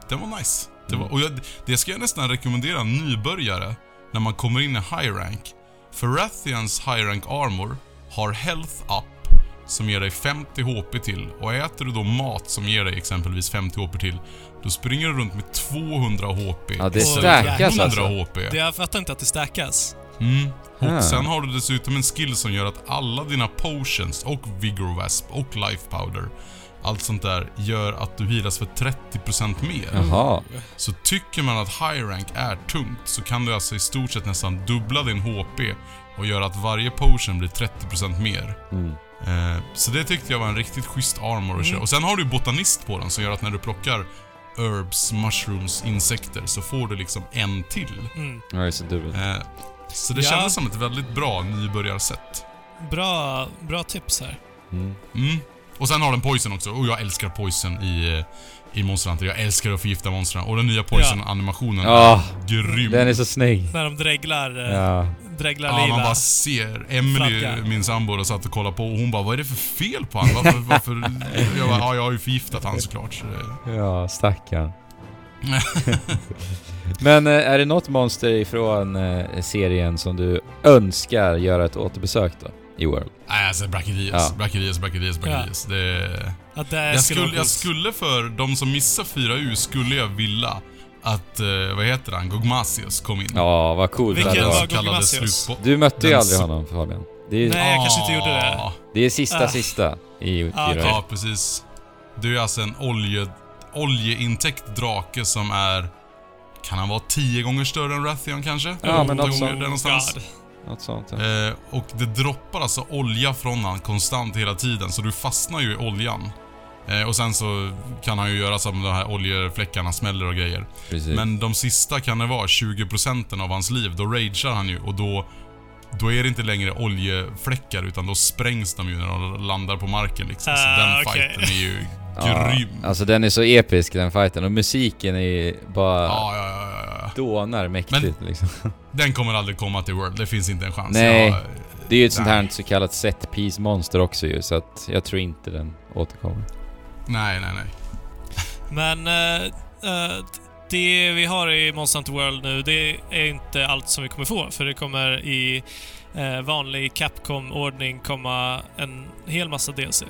Den var nice. Det, var, Mm. och jag, det ska jag nästan rekommendera nybörjare när man kommer in i high rank. För Rathians high rank armor har health up som ger dig 50 HP till och äter du då mat som ger dig exempelvis 50 HP till, då springer du runt med 200 HP. Ja, det stackas istället för 100 alltså. HP. Det, jag fattar inte att det stackas. Mm. Och Ah. sen har du dessutom en skill som gör att alla dina potions och vigor wasp och life powder, allt sånt där, gör att du healas för 30% mer. Jaha. Så tycker man att high rank är tungt så kan du alltså i stort sett nästan dubbla din HP och göra att varje potion blir 30% mer. Mm. Eh, så det tyckte jag var en riktigt schysst armor att köra. Mm. Och sen har du botanist på den som gör att när du plockar herbs, mushrooms, insekter så får du liksom en till. Mm. Ja, det är så det Ja. kändes som ett väldigt bra nybörjarsätt. Bra, bra tips här. Mm. Mm. Och sen har den poison också, och jag älskar poison i, eh, i Monster Hunter. Jag älskar att förgifta monstren. Och den nya poison-animationen Ja. är grym. Den är så snygg. När de dreglar, eh, Ja. dreglar Ja, lila. man bara ser. Emily, Flagga. min sambo, och satt och kollade på och hon bara Vad är det för fel på honom? Varför, varför? Jag bara, ja, jag har ju förgiftat han såklart. Så det... Ja, stackarn. Men eh, är det något monster ifrån eh, serien som du önskar göra ett återbesök då? I World? Nej, alltså Brachydrius. Ja. Brachydrius, Brachydrius, Brachydrius. Det... Ja, det Jag skulle, jag skulle för de som missar 4U, skulle jag vilja att, eh, vad heter han, Gogmasius kom in. Ja, vad coolt det Vilken hade var Gogmasius? Du mötte ju aldrig honom Fabian. Det är, Nej, jag kanske inte gjorde det. Ah, det är sista Ah. sista i Ah, okej. Ja, precis. Du är alltså en olje, oljeintäckt drake som är... Kan han vara tio gånger större än Rathian kanske? Ja, Eller men något gånger sånt. God. Något sånt ja. Eh, och det droppar alltså olja från han konstant hela tiden, så du fastnar ju i oljan. Eh, och sen så kan han ju göra som de här oljefläckarna smäller och grejer. Precis. Men de sista kan det vara 20% av hans liv. Då ragear han ju och då, då är det inte längre oljefläckar utan då sprängs de ju när de landar på marken liksom. Så Ah, den okej. fighten är ju ja, grym. Alltså den är så episk den fighten och musiken är ju bara Ja, ja, ja, ja, dånar mäktigt liksom. Den kommer aldrig komma till World. Det finns inte en chans. Nej. Jag, Det är ju ett sånt här Nej. så kallat set piece monster också ju, så att jag tror inte den återkommer. nej, nej, nej. Men eh, det vi har i Monster Hunter World nu, det är inte allt som vi kommer få. För det kommer i eh, vanlig Capcom-ordning komma en hel massa DLC.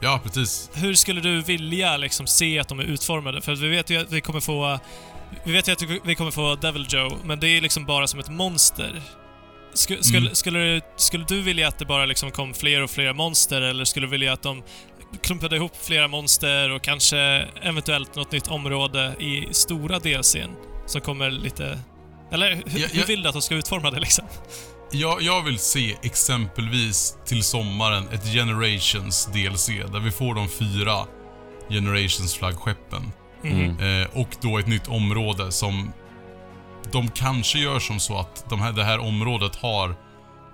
Ja, precis. Hur skulle du vilja liksom se att de är utformade? För vi vet ju att vi kommer få... Vi vet ju att vi kommer få Devil Joe, men det är liksom bara som ett monster. Sk- skulle, Mm. skulle, du, skulle du vilja att det bara liksom kom fler och fler monster, eller skulle du vilja att de klumpade ihop flera monster och kanske eventuellt något nytt område i stora DLCn som kommer lite... Eller hur, Ja, hur ja. vill du att de ska utforma det liksom? Jag, jag vill se exempelvis till sommaren ett Generations DLC där vi får de fyra Generations flaggskeppen. Mm. Eh, och då ett nytt område som de kanske gör som så att de här, det här området har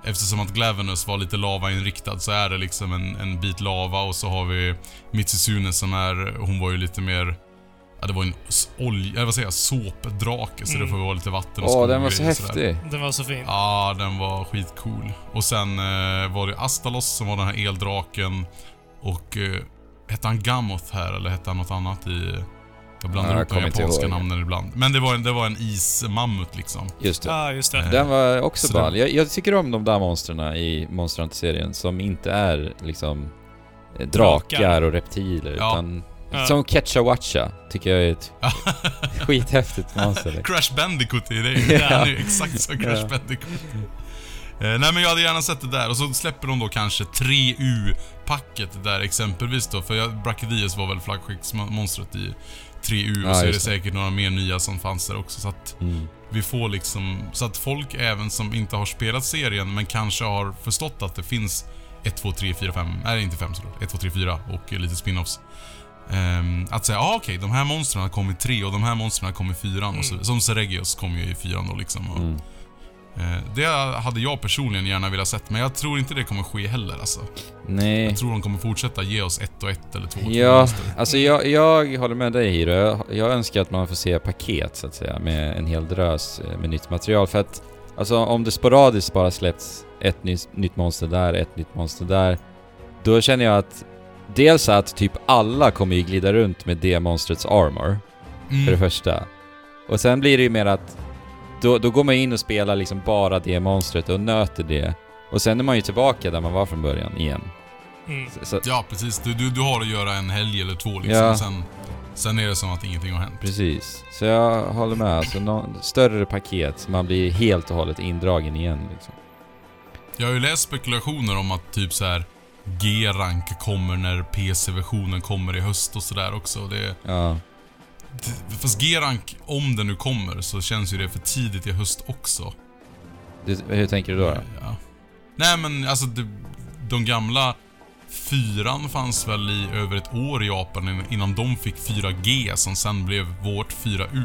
Eftersom att Glavenus var lite lavainriktad så är det liksom en, en bit lava och så har vi Mitsuzune som är, hon var ju lite mer Ja det var en olja, vad säger jag, såpdrake så det Mm. får vara lite vatten och Åh, den var så häftig. Den var så fin. Ja, den var skitcool. Och sen eh, var det Astalos som var den här eldraken. Och eh, hette han Gammoth här eller hette han något annat i... Jag blandar ihop de japanska namnen ibland. Men det var en, det var en ismammut liksom. Just det. Ja, just det. Eh, Den var också Så ball. Jag, jag tycker om de där monstren i Monster Hunter-serien som inte är liksom eh, drakar Drakar. och reptiler Ja. utan Ja. som Ketchawacha tycker jag är ett skithäftigt monster. liksom. Crash Bandicoot är det Ja. Han är ju exakt som Crash. Bandicoot. Eh, nej men jag hade gärna sett det där och så släpper de då kanske 3U-packet där exempelvis då. För jag, Brachydius var väl flaggskeppsmonstret i 3U Ja, och så är det det. säkert några mer nya som fanns där också. Så att Mm. vi får liksom, så att folk även som inte har spelat serien men kanske har förstått att det finns 1, 2, 3, 4, 5, nej inte 5 såklart, 1, 2, 3, 4 och lite spin-offs. Ehm, att säga, ah, okej, de här monstren har kommit i 3 och de här monstren har kommit i 4 och så, Som Seregios kom ju i 4 då liksom. Och, Mm. eh, det hade jag personligen gärna velat sett, men jag tror inte det kommer ske heller alltså. Nej. Jag tror de kommer fortsätta ge oss ett och ett eller två och två Ja, monster. alltså jag, jag håller med dig Hiro. Jag, jag önskar att man får se paket så att säga med en hel drös eh, med nytt material för att alltså om det sporadiskt bara släpps ett nytt, nytt monster där, ett nytt monster där då känner jag att dels att typ alla kommer ju glida runt med det monstrets armor för det Mm. första. Och sen blir det ju mer att då, då går man in och spelar liksom bara det monstret och nöter det. Och sen är man ju tillbaka där man var från början igen. Mm. Så, så, Ja, precis. Du, du, du har att göra en helg eller två liksom. Ja. Sen, sen är det som att ingenting har hänt. Precis. Så jag håller med. Alltså nå större paket så man blir helt och hållet indragen igen liksom. Jag har ju läst spekulationer om att typ så här G-rank kommer när PC-versionen kommer i höst och sådär också. Det, Ja. fast G-rank, om den nu kommer, så känns ju det för tidigt i höst också. Det, hur tänker du då? då? Ja. Nej men alltså, det, de gamla Fyran fanns väl i över ett år i Japan innan de fick 4G som sen blev vårt 4U.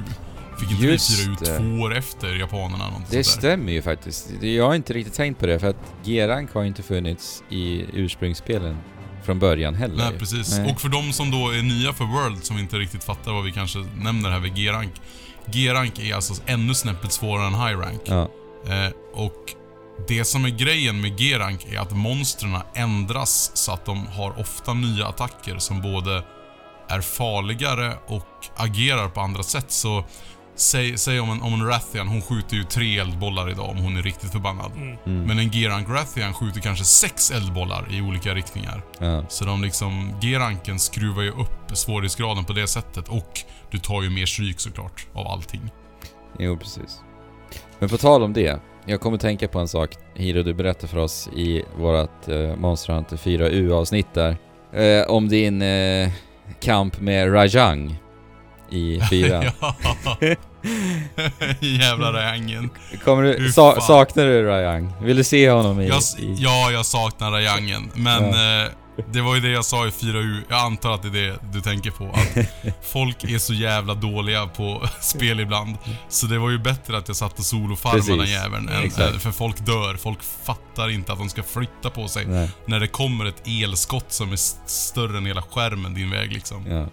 Fick inte Just vi 4U det. två år efter japanerna? Något Det stämmer ju faktiskt. Jag har inte riktigt tänkt på det för att G-rank har ju inte funnits i ursprungsspelen från början heller. Nej, precis. Nej. Och för de som då är nya för World, som inte riktigt fattar vad vi kanske nämner här vid G-rank. G-rank är alltså ännu snäppet svårare än High rank. Ja. Eh, och det som är grejen med G-rank är att monstren ändras så att de har ofta nya attacker som både är farligare och agerar på andra sätt. Så säg, säg om en, om en Rathian, hon skjuter ju tre eldbollar idag om hon är riktigt förbannad. Mm. Mm. Men en G-rank Rathian skjuter kanske sex eldbollar i olika riktningar. ja. Så de liksom, G-ranken skruvar ju upp svårighetsgraden på det sättet och du tar ju mer stryk såklart av allting. Jo, precis. Men på tal om det. Jag kommer tänka på en sak Hiro, du berättade för oss i vårat eh, Monster Hunter 4U avsnitt där. Eh, om din eh, kamp med Rajang i 4. ja. Jävla Rayangen. Kommer du, sa, saknar du Rajang? Vill du se honom i... Jag, i ja, jag saknar Rayangen. Men eh, det var ju det jag sa i 4U. Jag antar att det är det du tänker på. Att folk är så jävla dåliga på spel ibland. Så det var ju bättre att jag satt och solofarmade den jäveln. än- För folk dör. Folk fattar inte att de ska flytta på sig. Nej, När det kommer ett elskott som är st- större än hela skärmen din väg liksom. ja.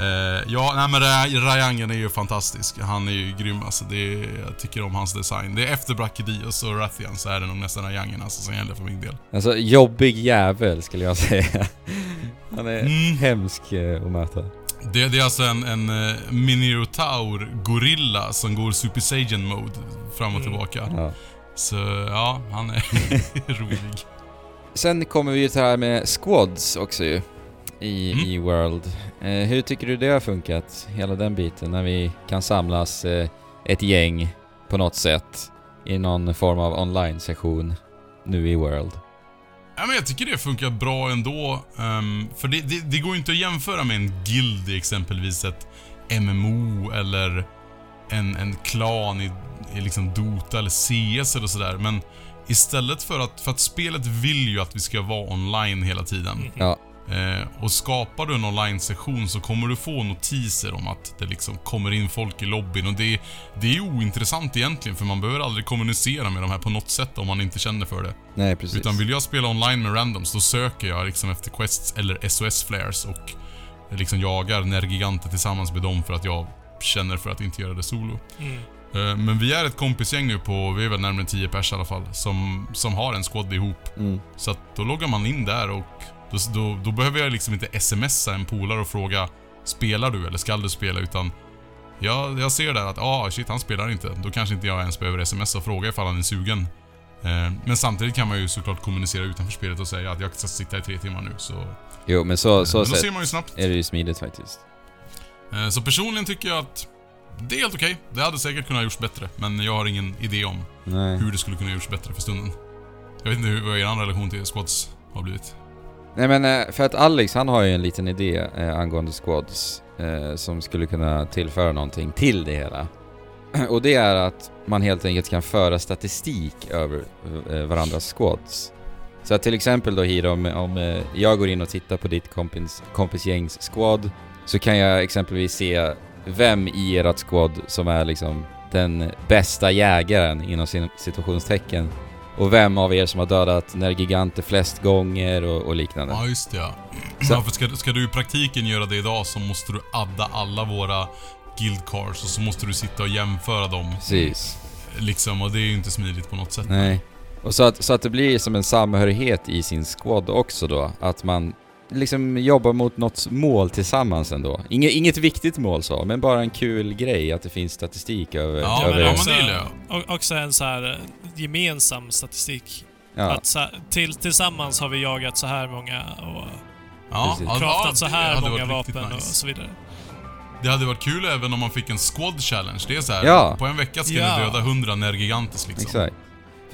Eh, ja, nej men Ra- Rayangen är ju fantastisk. Han är ju grym alltså. Det är, jag tycker om hans design. Det är efter Brachydios och Rathian så är det nog nästan Rayangen alltså som gäller för min del. Alltså, jobbig jävel skulle jag säga. Han är Mm. hemsk eh, att möta. Det, det är alltså en, en uh, Minotaur gorilla som går Super Saiyan mode fram och Mm. tillbaka. Ja. Så ja, han är rolig. Sen kommer vi ju till det här med squads också ju. I, Mm. i World. Eh, hur tycker du det har funkat? Hela den biten när vi kan samlas eh, ett gäng på något sätt i någon form av online-session nu i World. Ja, men jag tycker det funkar bra ändå. Um, för det, det, det går inte att jämföra med en guild exempelvis ett MMO eller en, en klan i, i liksom Dota eller CS eller sådär. Men istället för att, för att spelet vill ju att vi ska vara online hela tiden. Ja, Eh, och skapar du en online-session så kommer du få notiser om att det liksom kommer in folk i lobbyn och det, det är ointressant egentligen för man behöver aldrig kommunicera med de här på något sätt om man inte känner för det. nej precis. Utan vill jag spela online med randoms då söker jag liksom efter quests eller SOS-flares och liksom jagar Nergiganter tillsammans med dem för att jag känner för att inte göra det solo. Mm. Eh, Men vi är ett kompisgäng nu på, vi är väl närmare 10 pers i alla fall, som, som har en squad ihop. Mm. Så att då loggar man in där och då, då, då behöver jag liksom inte smsa en polare och fråga Spelar du eller ska du spela? Utan jag, jag ser där att ah shit han spelar inte. Då kanske inte jag ens behöver smsa och fråga ifall han är sugen. Eh, men samtidigt kan man ju såklart kommunicera utanför spelet och säga att jag ska sitta i tre timmar nu så... Jo, men så, så men då ser man ju snabbt. är det ju smidigt faktiskt. Eh, så personligen tycker jag att det är helt okej. Det hade säkert kunnat gjorts bättre, men jag har ingen idé om Nej. hur det skulle kunna gjorts bättre för stunden. Jag vet inte hur, vad er relation till squads har blivit. Nej men eh, för att Alex han har ju en liten idé eh, angående squads eh, som skulle kunna tillföra någonting till det hela. Och det är att man helt enkelt kan föra statistik över eh, varandras squads. Så att till exempel då Hiro, om, om eh, jag går in och tittar på ditt kompis, kompisgängs squad så kan jag exempelvis se vem i ert squad som är liksom den bästa jägaren inom sin situationstecken och vem av er som har dödat Nergiganter flest gånger och, och liknande. Ja, just det ja. Så- ja för ska, ska du i praktiken göra det idag så måste du adda alla våra guild cards och så måste du sitta och jämföra dem. Precis. Liksom, och det är ju inte smidigt på något sätt. Nej. Och så att, så att det blir som en samhörighet i sin squad också då. Att man liksom jobbar mot något mål tillsammans ändå. Inget, inget viktigt mål så, men bara en kul grej att det finns statistik över... Ja, över men, ja, också, och- Också en så här eh, gemensam statistik. ja. Att så, till, tillsammans har vi jagat så här många och Ja, Precis. ja, så här många vapen och nice. så vidare. Det hade varit kul även om man fick en squad challenge. Det är så här, Ja. på en vecka ska Ja. ni döda 100 nergigantes liksom. Exakt.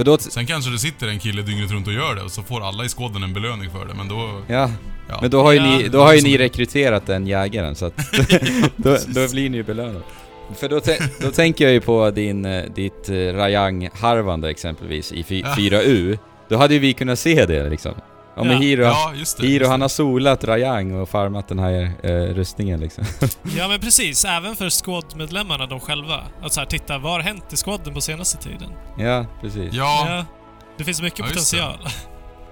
För då... Sen kanske det sitter en kille dygnet runt och gör det och så får alla i squaden en belöning för det, men då... Ja, Ja. men då har ju Ja. ni, då har ju Som- ni rekryterat den jägaren så att då, då blir ni ju belönade. För då, då tänker jag ju på din, eh, ditt eh, Rayang-harvande exempelvis i fy- Ja. 4U. Då hade ju vi kunnat se det liksom. Ja men Ja. Hiro, Ja, just det. Hiro just han har solat Rayang och farmat den här eh, rustningen liksom. Ja men precis, även för squad-medlemmarna de själva. Att så här, titta, vad har hänt i squaden på senaste tiden? ja, precis. Ja, Det finns mycket Ja, potential.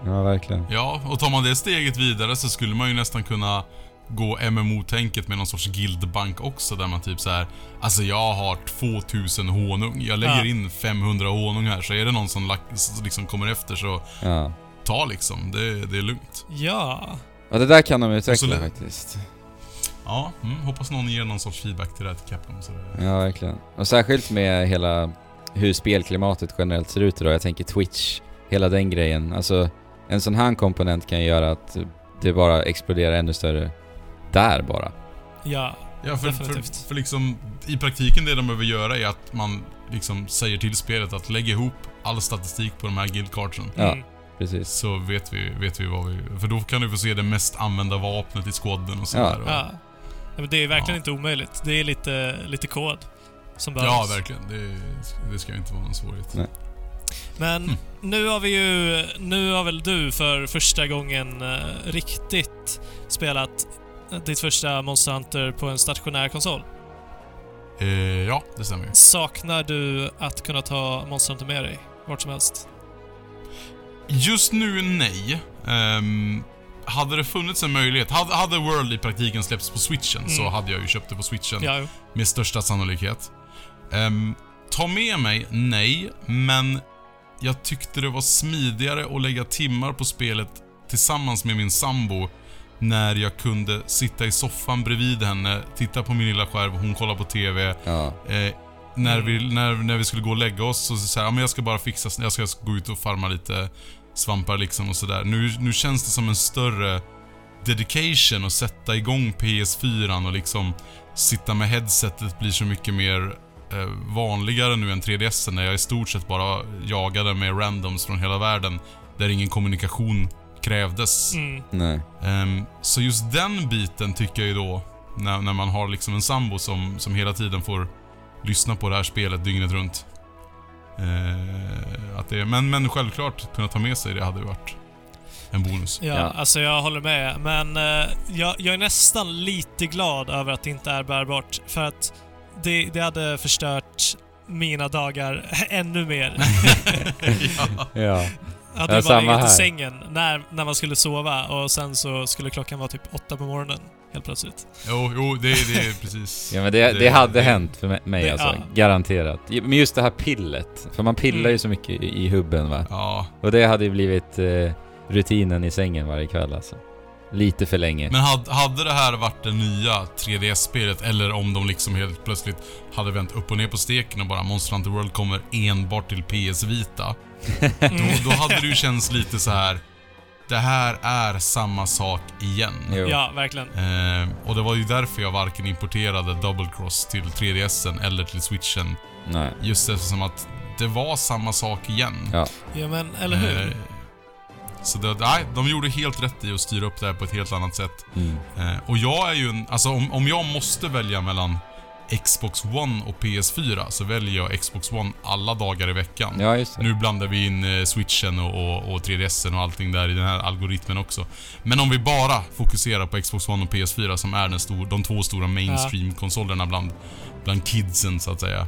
Ja, verkligen. ja, och tar man det steget vidare så skulle man ju nästan kunna gå MMO-tänket med någon sorts guildbank också där man typ så här. Alltså jag har 2000 honung. Jag lägger Ja. in 500 honung här så är det någon som liksom kommer efter så Ja. Ta liksom. Det, det är lugnt. Ja. ja, det där kan de utveckla så- faktiskt. Ja, mm, hoppas någon ger någon sorts feedback till det här till Capcom. Så det, Ja, verkligen. Och särskilt med hela hur spelklimatet generellt ser ut idag. Jag tänker Twitch, hela den grejen. Alltså, en sån här komponent kan göra att det bara exploderar ännu större där bara. Ja. Ja, för, för, Definitivt. för liksom i praktiken det de behöver göra är att man liksom säger till spelet att lägga ihop all statistik på de här guildcardsen. Ja. Mm. Precis. Så vet vi, vet vi vad vi... För då kan du få se det mest använda vapnet i squaden och sådär. Ja. Ja. ja men det är verkligen Ja. inte omöjligt. Det är lite, lite kod som Ja, behövs. verkligen. Det, det ska ju inte vara någon svårighet. Nej. Men Mm. nu har vi ju... Nu har väl du för första gången eh, riktigt spelat ditt första Monster Hunter på en stationär konsol. Eh, ja, det stämmer. Saknar du att kunna ta Monster Hunter med dig vart som helst? Just nu, nej. Ehm, hade det funnits en möjlighet, hade, hade World i praktiken släppts på switchen så Mm. hade jag ju köpt det på switchen. Ja. Med största sannolikhet. Ehm, ta med mig? Nej, men jag tyckte det var smidigare att lägga timmar på spelet tillsammans med min sambo när jag kunde sitta i soffan bredvid henne, titta på min lilla skärm, hon kollar på TV. Ja. Eh, när, vi, när, när vi skulle gå och lägga oss så sa jag, ja, men jag ska bara fixa, jag ska gå ut och farma lite svampar liksom och sådär. Nu, nu känns det som en större dedication att sätta igång PS4 och liksom sitta med headsetet blir så mycket mer eh, vanligare nu än 3DS när jag i stort sett bara jagade med randoms från hela världen. Där ingen kommunikation krävdes. Mm. Nej. Ehm, så just den biten tycker jag ju då, när, när man har liksom en sambo som, som hela tiden får lyssna på det här spelet dygnet runt. Eh, att det, men, men självklart, kunna ta med sig det hade varit en bonus. Ja, Ja. alltså jag håller med. Men eh, jag, jag är nästan lite glad över att det inte är bärbart. För att det, det hade förstört mina dagar ännu mer. Ja. Jag hade Ja, bara legat i sängen när, när man skulle sova och sen så skulle klockan vara typ åtta på morgonen helt plötsligt. Jo, jo det, det är precis. Ja men det, det hade hänt för mig- Det- alltså, ja. garanterat. Men just det här pillet, för man pillar Mm. ju så mycket i, i hubben va. Ja, Och det hade ju blivit eh, rutinen i sängen varje kväll alltså. Lite för länge. men hade, hade det här varit det nya 3DS-spelet eller om de liksom helt plötsligt hade vänt upp och ner på steken och bara Monster Hunter World kommer enbart till PS Vita. Då, då hade det ju känts lite så här. Det här är samma sak igen. Jo. Ja, verkligen. Eh, och det var ju därför jag varken importerade Double Cross till 3DSen eller till Switchen. Nej. Just eftersom att det var samma sak igen. Ja. Ja, men eller hur? Eh, så det, nej, de gjorde helt rätt i att styra upp det här på ett helt annat sätt. Mm. Eh, och jag är ju en, alltså om, om jag måste välja mellan Xbox One och PS4 så väljer jag Xbox One alla dagar i veckan. Ja, just det. Nu blandar vi in eh, switchen och, och, och 3DSen och allting där i den här algoritmen också. Men om vi bara fokuserar på Xbox One och PS4 som är den stor, de två stora mainstream-konsolerna bland, bland kidsen så att säga.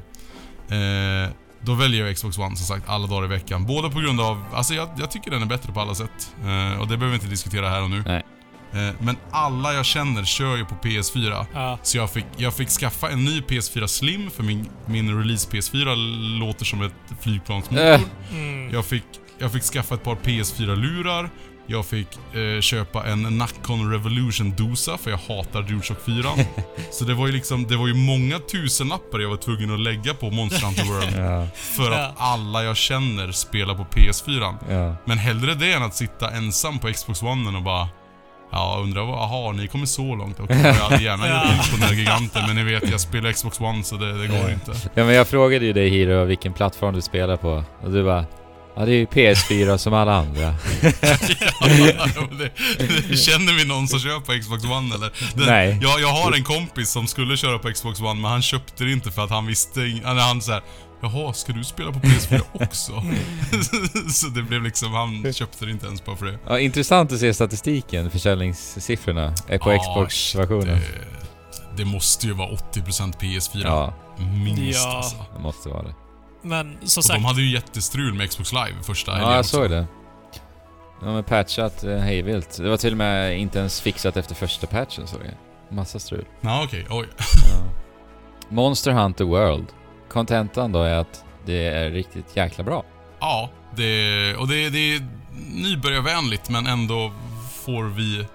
Eh, då väljer jag Xbox One som sagt alla dagar i veckan. Både på grund av, alltså jag, jag tycker den är bättre på alla sätt. Eh, och det behöver vi inte diskutera här och nu. Nej. Eh, men alla jag känner kör ju på PS4. Ja. Så jag fick, jag fick skaffa en ny PS4 Slim för min, min release PS4 låter som ett flygplansmotor. Äh. Mm. Jag fick, jag fick skaffa ett par PS4-lurar. Jag fick eh, köpa en Nacon Revolution Dosa för jag hatar DualShock 4. Så det var ju liksom, det var ju många tusenlappar jag var tvungen att lägga på Monster Hunter World. Ja, För Ja. att alla jag känner spelar på PS4. ja. Men hellre det än att sitta ensam på Xbox One och bara Ja, undrar vad, aha, ni kommer så långt. Okej, jag hade gärna gjort på den här giganten, men ni vet, jag spelar Xbox One så det, det går inte. Ja men jag frågade ju dig Hiro vilken plattform du spelar på. Och du bara Ja det är ju PS4 som alla andra. Ja, det, det, känner vi någon som kör på Xbox One eller? Den, Nej. Jag, jag har en kompis som skulle köra på Xbox One, men han köpte det inte för att han visste... Eller han såhär Jaha, ska du spela på PS4 också? så det blev liksom, han köpte det inte ens bara för det. Ja, intressant att se statistiken, försäljningssiffrorna, är på Ja, Xbox-versionen. Det, det måste ju vara 80% PS4. Ja, Minst Ja. alltså. det måste vara det. Men som Och sagt, de hade ju jättestrul med Xbox Live första Ja, helgen jag också. såg det. De har patchat eh, hejvilt. Det var till och med inte ens fixat efter första patchen såg jag. Massa strul. Ja, okej. Oj. Ja. Monster Hunter World. Kontentan då är att det är riktigt jäkla bra. Ja, det, och det, det är nybörjarvänligt men ändå får vi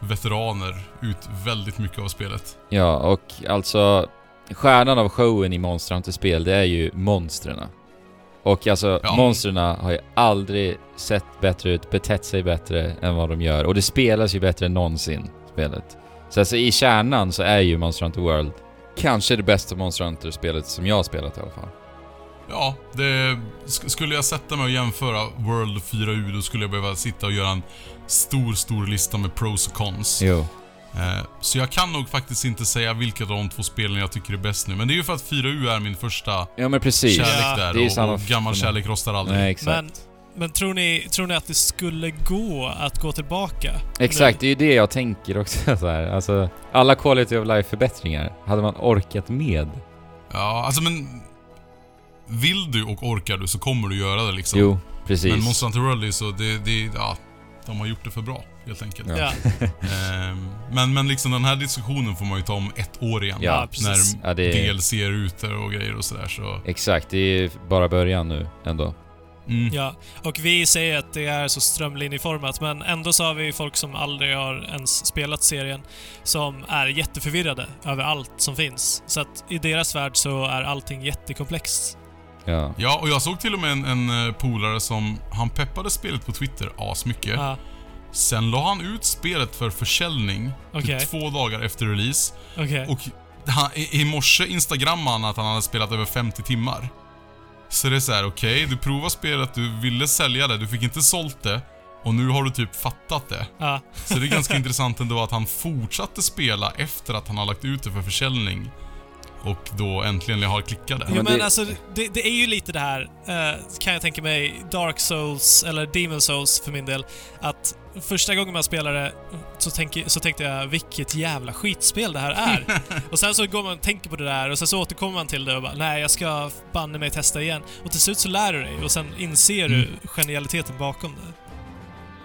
veteraner ut väldigt mycket av spelet. Ja, och alltså stjärnan av showen i Monster Hunter-spel, det är ju monstren. Och alltså, Ja. monstren har ju aldrig sett bättre ut, betett sig bättre än vad de gör. Och det spelas ju bättre än någonsin, spelet. Så alltså i kärnan så är ju Monster Hunter World kanske det bästa Monster Hunter-spelet som jag har spelat i alla fall. Ja, det, sk- skulle jag sätta mig och jämföra World och 4U då skulle jag behöva sitta och göra en stor, stor lista med pros och cons. Jo. Eh, så jag kan nog faktiskt inte säga vilka av de två spelen jag tycker är bäst nu. Men det är ju för att 4U är min första Ja men precis. kärlek Ja, där det är och, och gammal kärlek rostar aldrig. Nej, exakt. men, men tror, ni, tror ni att det skulle gå att gå tillbaka? Exakt, det är ju det jag tänker också så här. Alltså, alla quality of life-förbättringar, hade man orkat med? Ja, alltså men... Vill du och orkar du så kommer du göra det liksom. Jo, precis. Men Monster Hunter World är så, det, det, ja, de har gjort det för bra helt enkelt. Ja. Ehm, men, men liksom den här diskussionen får man ju ta om ett år igen. Ja, Ja, precis. När Ja, det- DLC är ute och grejer och sådär så... Exakt, det är bara början nu ändå. Mm. ja. Och vi säger att det är så strömlinjeformat, men ändå så har vi folk som aldrig har ens spelat serien som är jätteförvirrade över allt som finns. Så att i deras värld så är allting jättekomplext. Ja. Ja, och jag såg till och med en, en eh, polare som, han peppade spelet på Twitter asmycket. Ja, Sen la han ut spelet för försäljning Okej. typ två dagar efter release. okej. Och han, i, i morse instagrammade han att han hade spelat över 50 timmar. Så det är så här: okej, du provade spelet, du ville sälja det, du fick inte sålt det. Och nu har du typ fattat det. Ja. Så det är ganska intressant ändå att han fortsatte spela efter att han har lagt ut det för försäljning. Och då äntligen har klickat det. Jo men alltså, det, det är ju lite det här, eh, kan jag tänka mig, Dark Souls, eller Demon Souls för min del, att första gången man spelar det så, tänk, så tänkte jag vilket jävla skitspel det här är. och sen så går man och tänker på det där och sen så återkommer man till det och bara nej, jag ska banne mig testa igen. Och till slut så lär du dig och sen inser du genialiteten bakom det.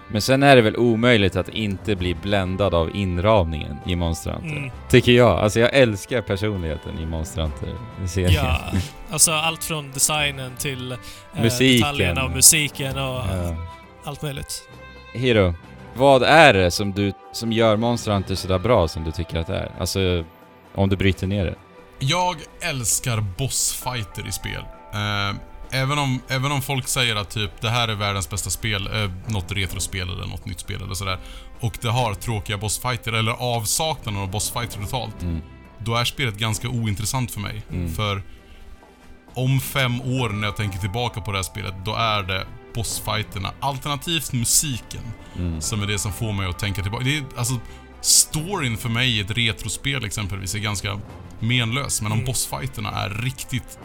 Men sen är det väl omöjligt att inte bli bländad av inramningen i Monster Hunter. Mm. Tycker jag. Alltså jag älskar personligheten i Monster Hunter-serien. Ja, alltså allt från designen till eh, Musiken. detaljerna och musiken och Ja. allt möjligt. Hiro, vad är det som, du, som gör Monster Hunter sådär bra som du tycker att det är? Alltså, om du bryter ner det. Jag älskar bossfighter i spel. Eh, även, om, även om folk säger att typ det här är världens bästa spel, eh, något retrospel eller något nytt spel eller sådär. Och det har tråkiga bossfighter, eller avsaknaden av bossfighter totalt. Mm. Då är spelet ganska ointressant för mig. Mm. För om fem år när jag tänker tillbaka på det här spelet, då är det bossfighterna, alternativt musiken, Mm. som är det som får mig att tänka tillbaka. Det är, alltså, storyn för mig i ett retrospel exempelvis är ganska menlös, men om Mm. bossfighterna är riktigt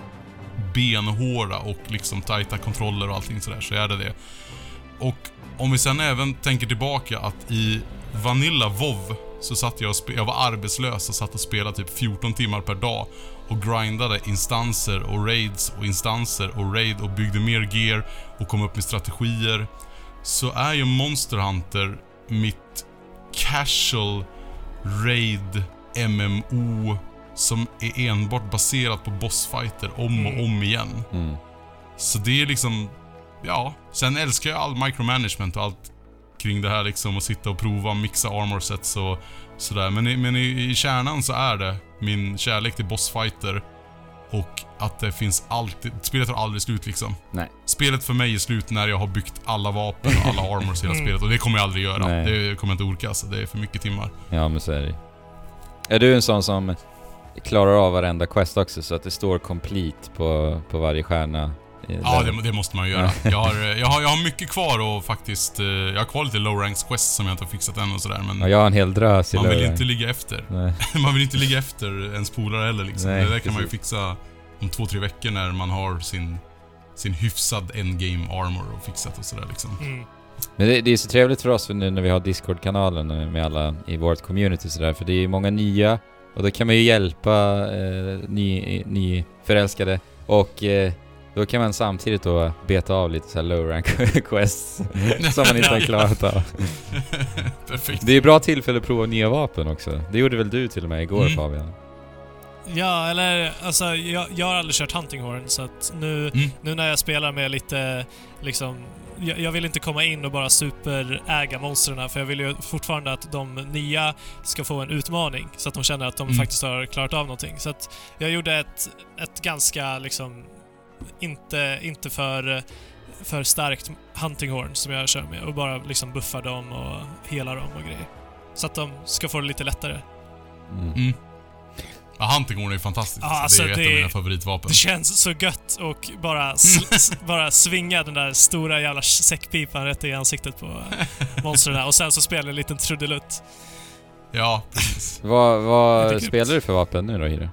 benhårda och liksom tajta kontroller och allting sådär, så är det det. Och om vi sen även tänker tillbaka att i Vanilla WoW så satt jag och jag var arbetslös och satt och spelade typ 14 timmar per dag och grindade instanser och raids och instanser och raid och byggde mer gear och kom upp med strategier. Så är ju Monster Hunter mitt casual raid MMO som är enbart baserat på bossfighter om och Mm. om igen. Mm. Så det är liksom, ja. Sen älskar jag all micromanagement och allt kring det här liksom. Att sitta och prova och mixa armor sets och sådär. Men, i, men i, i kärnan så är det min kärlek till bossfighter. Och att det finns alltid, spelet tar aldrig slut liksom. Nej. Spelet för mig är slut när jag har byggt alla vapen och alla armors i hela Mm. spelet. Och det kommer jag aldrig göra. Nej. Det kommer jag inte orka alltså. Det är för mycket timmar. Ja, men så är det Är du en sån som klarar av varenda quest också, så att det står complete på, på varje stjärna? Ja, det, det måste man ju göra. Jag har, jag, har, jag har mycket kvar och faktiskt... eh, Jag har kvar lite low ranks quest som jag inte har fixat än och sådär men... Ja, jag har en hel drös i Man vill inte ligga efter. Nej. Man vill inte ligga efter ens polare heller liksom. Nej, det där kan man ju precis. fixa om två, tre veckor när man har sin, sin hyfsad endgame armor och fixat och sådär liksom. Mm. Men det, det är så trevligt för oss för nu när vi har Discord-kanalen med alla i vårt community sådär, för det är många nya och då kan man ju hjälpa eh, ny, nyförälskade och eh, då kan man samtidigt då beta av lite så här low rank quests som man inte har klarat av. Perfekt. Det är ett bra tillfälle att prova nya vapen också. Det gjorde väl du till och med igår Mm. Fabian? Ja, eller alltså jag, jag har aldrig kört Hunting Horn så att nu, Mm. nu när jag spelar med lite liksom jag, jag vill inte komma in och bara superäga monstren för jag vill ju fortfarande att de nya ska få en utmaning så att de känner att de Mm. faktiskt har klarat av någonting. Så att jag gjorde ett, ett ganska liksom inte, inte för, för starkt Hunting Horn som jag kör med och bara liksom buffar dem och helar dem och grejer. Så att de ska få det lite lättare. Mm. Mm. Ja, Hunting Horn är ju fantastiskt. Ja, alltså, det är ju ett det- av mina favoritvapen. Det känns så gött och bara, bara svinga den där stora jävla säckpipan rätt i ansiktet på monstren och sen så spelar en liten trudelutt. Ja, precis. Vad, vad spelar du för vapen nu då Hiro? Eh,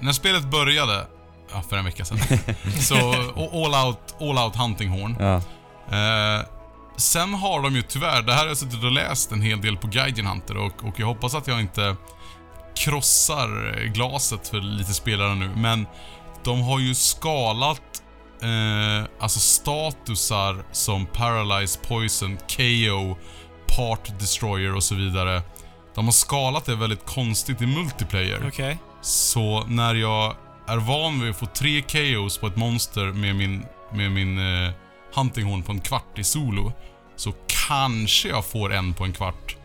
när spelet började, ja, för en vecka sedan, så all out, all out Hunting Horn. Ja. Eh, sen har de ju tyvärr, det här har jag suttit och läst en hel del på Gaijin Hunter och, och jag hoppas att jag inte krossar glaset för lite spelare nu, men de har ju skalat eh, alltså statusar som Paralyze, Poison, KO, Part Destroyer och så vidare. De har skalat det väldigt konstigt i multiplayer. Okej. Så när jag är van vid att få tre KOs på ett monster med min, med min eh, Hunting Horn på en kvart i solo, så kanske jag får en på en kvart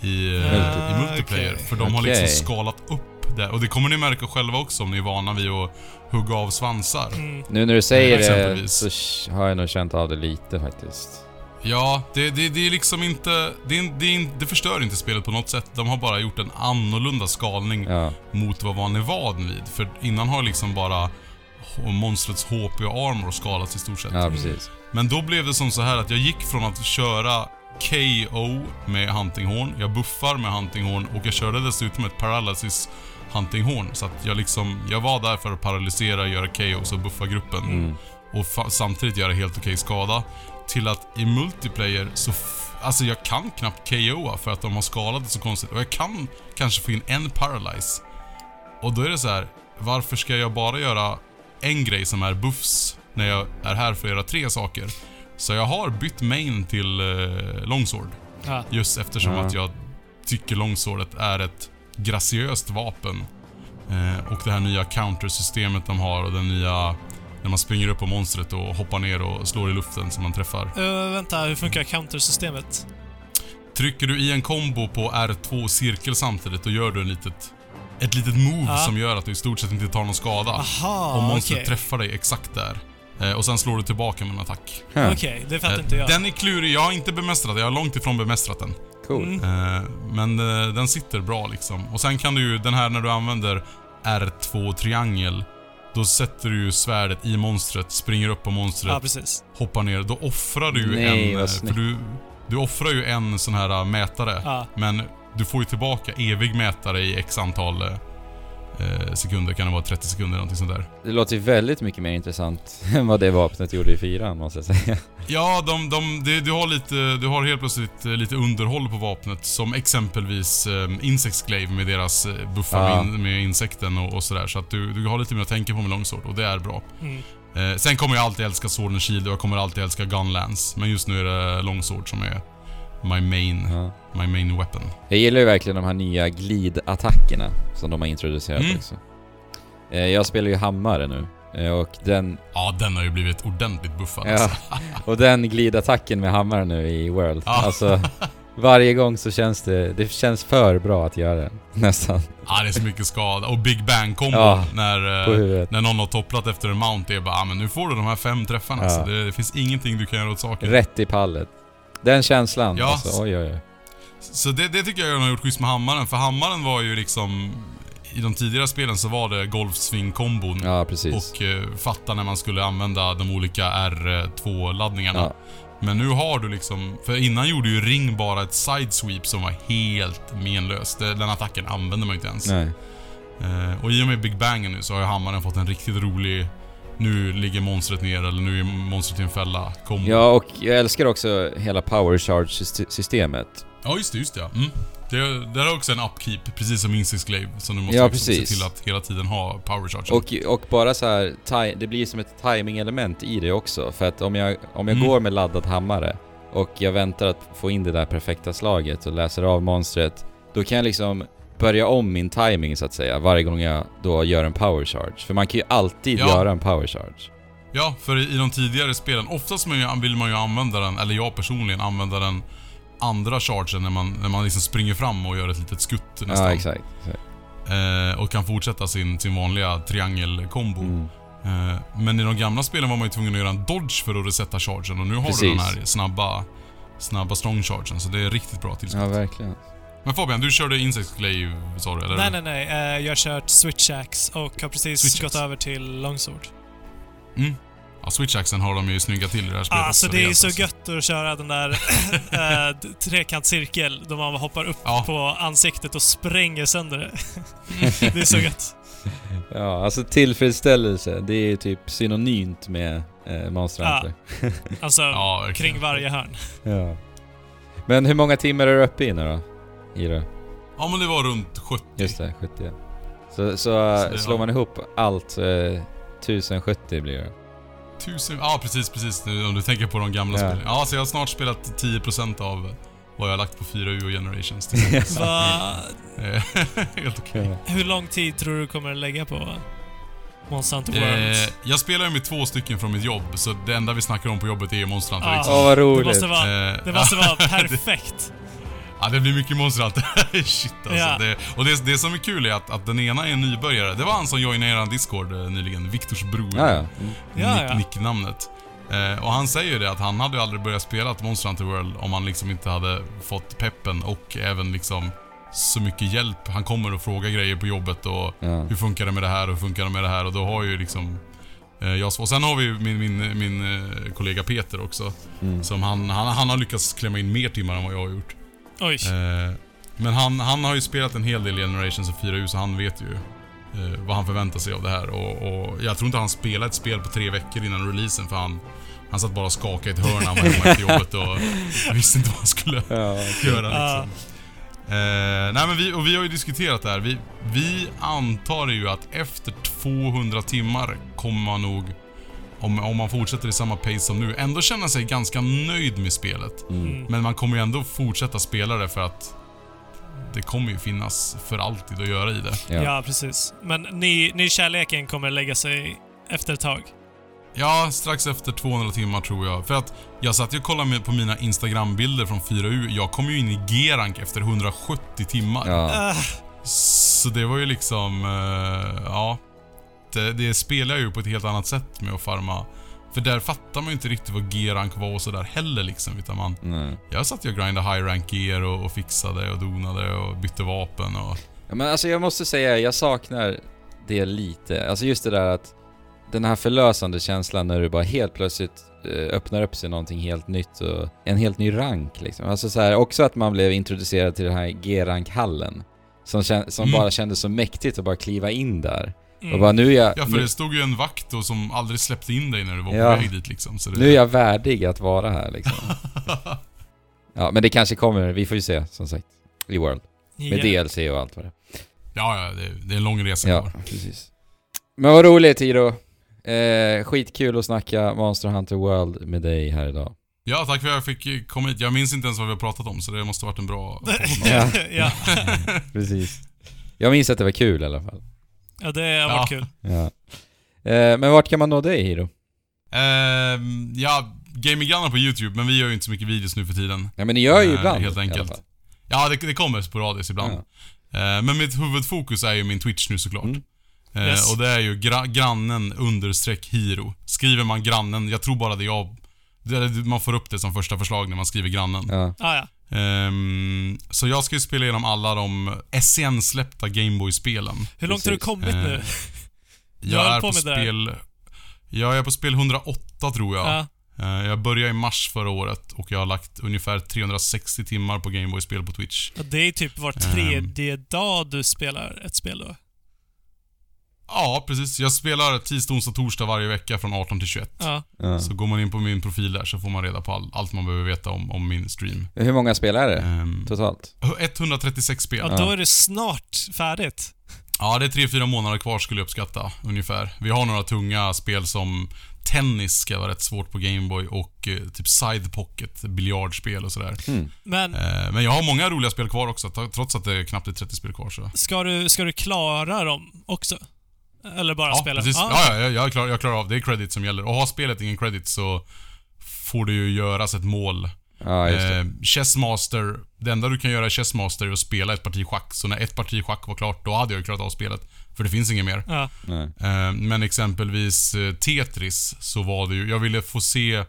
i, Ah, i multiplayer. okej. För de har liksom skalat upp det. Och det kommer ni märka själva också om ni är vana vid att hugga av svansar. Mm. Nu när du säger det så har jag nog känt av det lite faktiskt. Ja, det, det, det är liksom inte... Det, det, det förstör inte spelet på något sätt. De har bara gjort en annorlunda skalning Ja. mot vad man är van vid. För innan har liksom bara monstrets HP och armor skadas i stort sett. Ja, precis. Men då blev det som så här att jag gick från att köra KO med Hunting Horn, jag buffar med Hunting Horn och jag körde dessutom ett Paralysis Hunting Horn. Så att jag liksom, jag var där för att paralysera, göra KO och buffa gruppen. Mm. Och samtidigt göra helt okej skada. Till att i multiplayer så... Alltså jag kan knappt KOa för att de har skadat det så konstigt. Och jag kan kanske få in en paralyze. Och då är det så här, varför ska jag bara göra en grej som är buffs när jag är här för att göra tre saker? Så jag har bytt main till eh, longsword. Ja. Just eftersom Ja. att jag tycker longswordet är ett graciöst vapen. Eh, och det här nya countersystemet de har och den nya... När man springer upp på monstret och hoppar ner och slår i luften som man träffar. Uh, vänta, hur funkar countersystemet? Trycker du i en kombo på R2 cirkel samtidigt, då gör du en litet, ett litet move Ja. som gör att du i stort sett inte tar någon skada. Aha, och monstret okej. träffar dig exakt där. Eh, och sen slår du tillbaka med en attack. Huh. Okej, det fattar Eh, inte jag. Den är klurig. Jag har inte bemästrat den. Jag har långt ifrån bemästrat den. Cool. Mm. Men den sitter bra liksom. Och sen kan du ju, den här när du använder R2 triangel. Då sätter du ju svärdet i monstret, springer upp på monstret, Ja, precis. hoppar ner. Då offrar du ju Nej, en... vad eh, För du, du offrar ju en sån här eh, mätare. Ja. Men du får ju tillbaka evig mätare i x antal eh, eh, sekunder. Kan det vara 30 sekunder eller någonting sånt där. Det låter ju väldigt mycket mer intressant än vad det vapnet gjorde i fyran, måste jag säga. Ja, de, de, det- du, har lite, du har helt plötsligt eh, lite underhåll på vapnet. Som exempelvis um, Insect Glaive med deras eh, buffar Ja. med, in, med insekten och, och sådär. Så att du, du har lite mer att tänka på med Longsword och det är bra. Mm. Eh, sen kommer jag alltid älska Sword and Shield och jag kommer alltid älska Gunlance. Men just nu är det Longsword som är my main, Ja. my main weapon. Jag gillar ju verkligen de här nya glidattackerna som de har introducerat Mm. också. Eh, Jag spelar ju hammare nu. eh, Och den, Ja, den har ju blivit ordentligt buffad ja, alltså. och den glidattacken med hammaren nu i World. Ja. Alltså, varje gång så känns det, det känns för bra att göra den. Nästan. Ja, det är så mycket skada. Och Big Bang kombo Ja, när, eh, när någon har topplat efter en mount. Det är bara, ah, men nu får du de här fem träffarna. Ja. Så det, det finns ingenting du kan göra åt saken. Rätt i pallet. Den känslan. Ja. Alltså, oj, oj, oj. Så det, det tycker jag de har gjort schysst med hammaren. För hammaren var ju liksom... I de tidigare spelen så var det golfsving-kombon. Ja, precis. Och eh, fatta när man skulle använda de olika R2-laddningarna. Ja. Men nu har du liksom... För innan gjorde ju Ring bara ett sidesweep som var helt menlöst. Den attacken använde man ju inte ens. Nej. Eh, och i och med Big Bangen nu så har ju hammaren fått en riktigt rolig... Nu ligger monstret ner eller nu är monstret i en fälla. Kombo. Ja, och jag älskar också hela power charge-systemet. Ja, just det, just det. ja. Mm. Det, det är också en upkeep, precis som Insect Glaive. Så du måste Ja, liksom se till att hela tiden ha power charge. Och, och bara så här, det blir som ett timing-element i det också. För att om jag, om jag Mm. går med laddad hammare och jag väntar att få in det där perfekta slaget och läser av monstret, då kan jag liksom börja om min timing så att säga varje gång jag då gör en power charge. För man kan ju alltid Ja. göra en power charge. Ja, för i, de tidigare spelen, oftast vill man ju använda den, eller jag personligen, använda den andra chargen när man, när man liksom springer fram och gör ett litet skutt nästan. Ja, exakt. exakt. Eh, och kan fortsätta sin, sin vanliga triangelkombo. Mm. Eh, men i de gamla spelen var man ju tvungen att göra en dodge för att resetta chargen och nu har du Precis. den här snabba, snabba strong chargen. Så det är riktigt bra tillskott. Ja, verkligen. Men Fabian, du körde Insect Glaive sa du, eller? Nej, nej, nej. Eh, jag har kört Switch Axe och har precis Switch gått över till Longsword. Mm. Ja, Switch-axeln har de ju snyggat till i det här spelet. Alltså också, det är rejält, så alltså. gött att köra den där eh, d- trekantcirkel då man hoppar upp Ja. på ansiktet och spränger sönder det. det är så gött. Ja, alltså tillfredsställelse, det är typ synonymt med eh, Monster Ja. Hunter. Alltså, Ja, kring varje hörn. Ja. Men hur många timmar är du uppe i nu då? I det? Ja, men det var runt 70. Just det, 70. Så, så, äh, det- slår ja. man ihop allt så är 1070 blir det. Tusen, ja precis, precis. Nu, om du tänker på de gamla Ja. spelen. Ja, så jag har snart spelat 10% av vad jag har lagt på 4U och Generations. Va, Eh, Helt okej. hur lång tid tror du kommer lägga på Monster Hunter World? Eh, jag spelar ju med två stycken från mitt jobb, så det enda vi snackar om på jobbet är Monster Hunter. Ah. liksom. Åh vad det roligt! måste vara, Eh, det måste ja, vara perfekt. Ja, det blir mycket Monster Hunter. Shit alltså. Ja. Det, och det, det som är kul är att, att den ena är en nybörjare. Det var han som joinade eran Discord eh, nyligen, Viktors bror. Ja, ja. Mm. Ja, nick, ja. nicknamnet. Eh, och han säger ju det att han hade ju aldrig börjat spela ett Monster Hunter World om han liksom inte hade fått peppen och även liksom så mycket hjälp. Han kommer och frågar grejer på jobbet och Ja. hur funkar det med det här och hur funkar det med det här och då har ju liksom Eh, jag, och sen har vi min, min, min eh, kollega Peter också. Mm. Som han, han, han har lyckats klämma in mer timmar än vad jag har gjort. Oj. Eh, men han, han har ju spelat en hel del Generations och 4U så han vet ju eh, vad han förväntar sig av det här. Och, och jag tror inte han spelade ett spel på tre veckor innan releasen för han, han satt bara och skakade i ett hörn när han var hemma efter jobbet och visste inte vad han skulle Ja, göra Ja. liksom. Eh, nej men vi, och vi har ju diskuterat det här. Vi, vi antar ju att efter 200 timmar kommer man nog, om, om man fortsätter i samma pace som nu, ändå känna sig ganska nöjd med spelet. Mm. Men man kommer ju ändå fortsätta spela det för att det kommer ju finnas för alltid att göra i det. Ja. ja. precis. Men ny, nykärleken kommer lägga sig efter ett tag. Ja, strax efter 200 timmar tror jag. För att jag satt ju och kollade på mina Instagram-bilder från 4U. Jag kom ju in i G-rank efter 170 timmar. Ja. Ah, Så det var ju liksom, eh, ja. Det, det spelar ju på ett helt annat sätt med att farma. För där fattar man ju inte riktigt vad G-rank var och sådär heller liksom. Utan man, Nej. jag satt ju och grindade high rank gear och, och fixade och donade och bytte vapen och... Ja, men alltså jag måste säga, jag saknar det lite. Alltså just det där att den här förlösande känslan när du bara helt plötsligt eh, öppnar upp sig någonting helt nytt och en helt ny rank liksom. Alltså så här, också att man blev introducerad till den här G-rankhallen. Som, som Mm. bara kändes så mäktigt att bara kliva in där. Mm. Och bara nu är jag... Ja, för nu, det stod ju en vakt då som aldrig släppte in dig när du var Ja. på väg dit liksom. Så det, nu är jag värdig att vara här liksom. Ja, men det kanske kommer, vi får ju se som sagt. I World. Med Ja. DLC och allt vad det Ja, ja, det, det är en lång resa Ja, kvar. precis. Men vad roligt Tiro. Eh, skitkul att snacka Monster Hunter World med dig här idag. Ja, tack för att jag fick komma hit. Jag minns inte ens vad vi har pratat om, så det måste ha varit en bra ja. Precis. Jag minns att det var kul i alla fall. Ja, det har varit Ja. kul. Ja. Eh, men vart kan man nå dig Hiro? Ehm, ja, Gaming Gunnar på YouTube, men vi gör ju inte så mycket videos nu för tiden. Ja men ni gör ju Eh, ibland helt enkelt. Ja, det, det kommer sporadiskt ibland. Eh, men mitt huvudfokus är ju min Twitch nu såklart. Mm. Eh, Yes. Och det är ju gra grannen understreck hiro. Skriver man grannen, jag tror bara det jag... det- Man får upp det som första förslag när man skriver grannen. Ja. Ah, ja. Ehm, så jag ska ju spela igenom alla de SCN-släppta Gameboy-spelen. Hur långt har du Precis. kommit nu? Du Jag höll är på spel... Jag är på spel 108 tror jag. Ja. Eh, Jag började i mars förra året och jag har lagt ungefär 360 timmar på Gameboy-spel på Twitch. Och det är typ var Ehm. tredje dag du spelar ett spel då? Ja, precis. Jag spelar tisdag, onsdag, torsdag varje vecka från 18 till 21. Ja. Ja. Så går man in på min profil där så får man reda på all, allt man behöver veta om, om min stream. Hur många spel är det Ehm, totalt? 136 spel. ja, Ja. då är det snart färdigt. det är 3-4 månader kvar skulle jag uppskatta, ungefär. Vi har några tunga spel som Tennis ska vara rätt svårt på Gameboy och eh, typ Side Pocket, biljardspel och sådär. Mm. Men Eh, men jag har många roliga spel kvar också, trots att det är knappt är 30 spel kvar så. ska du, ska du klara dem också? Eller bara Ja, spela? precis. Ah, Ja, ja, jag, klarar, jag klarar av det. är credit som gäller. Och har spelet ingen credit så får det ju göras ett mål. Ja, just det. Eh, Chessmaster, det enda du kan göra i Chessmaster är att spela ett parti schack. Så när ett parti schack var klart, då hade jag ju klarat av spelet. För det finns inget mer. Ja. Nej. Eh, men exempelvis eh, Tetris, så var det ju... Jag ville få se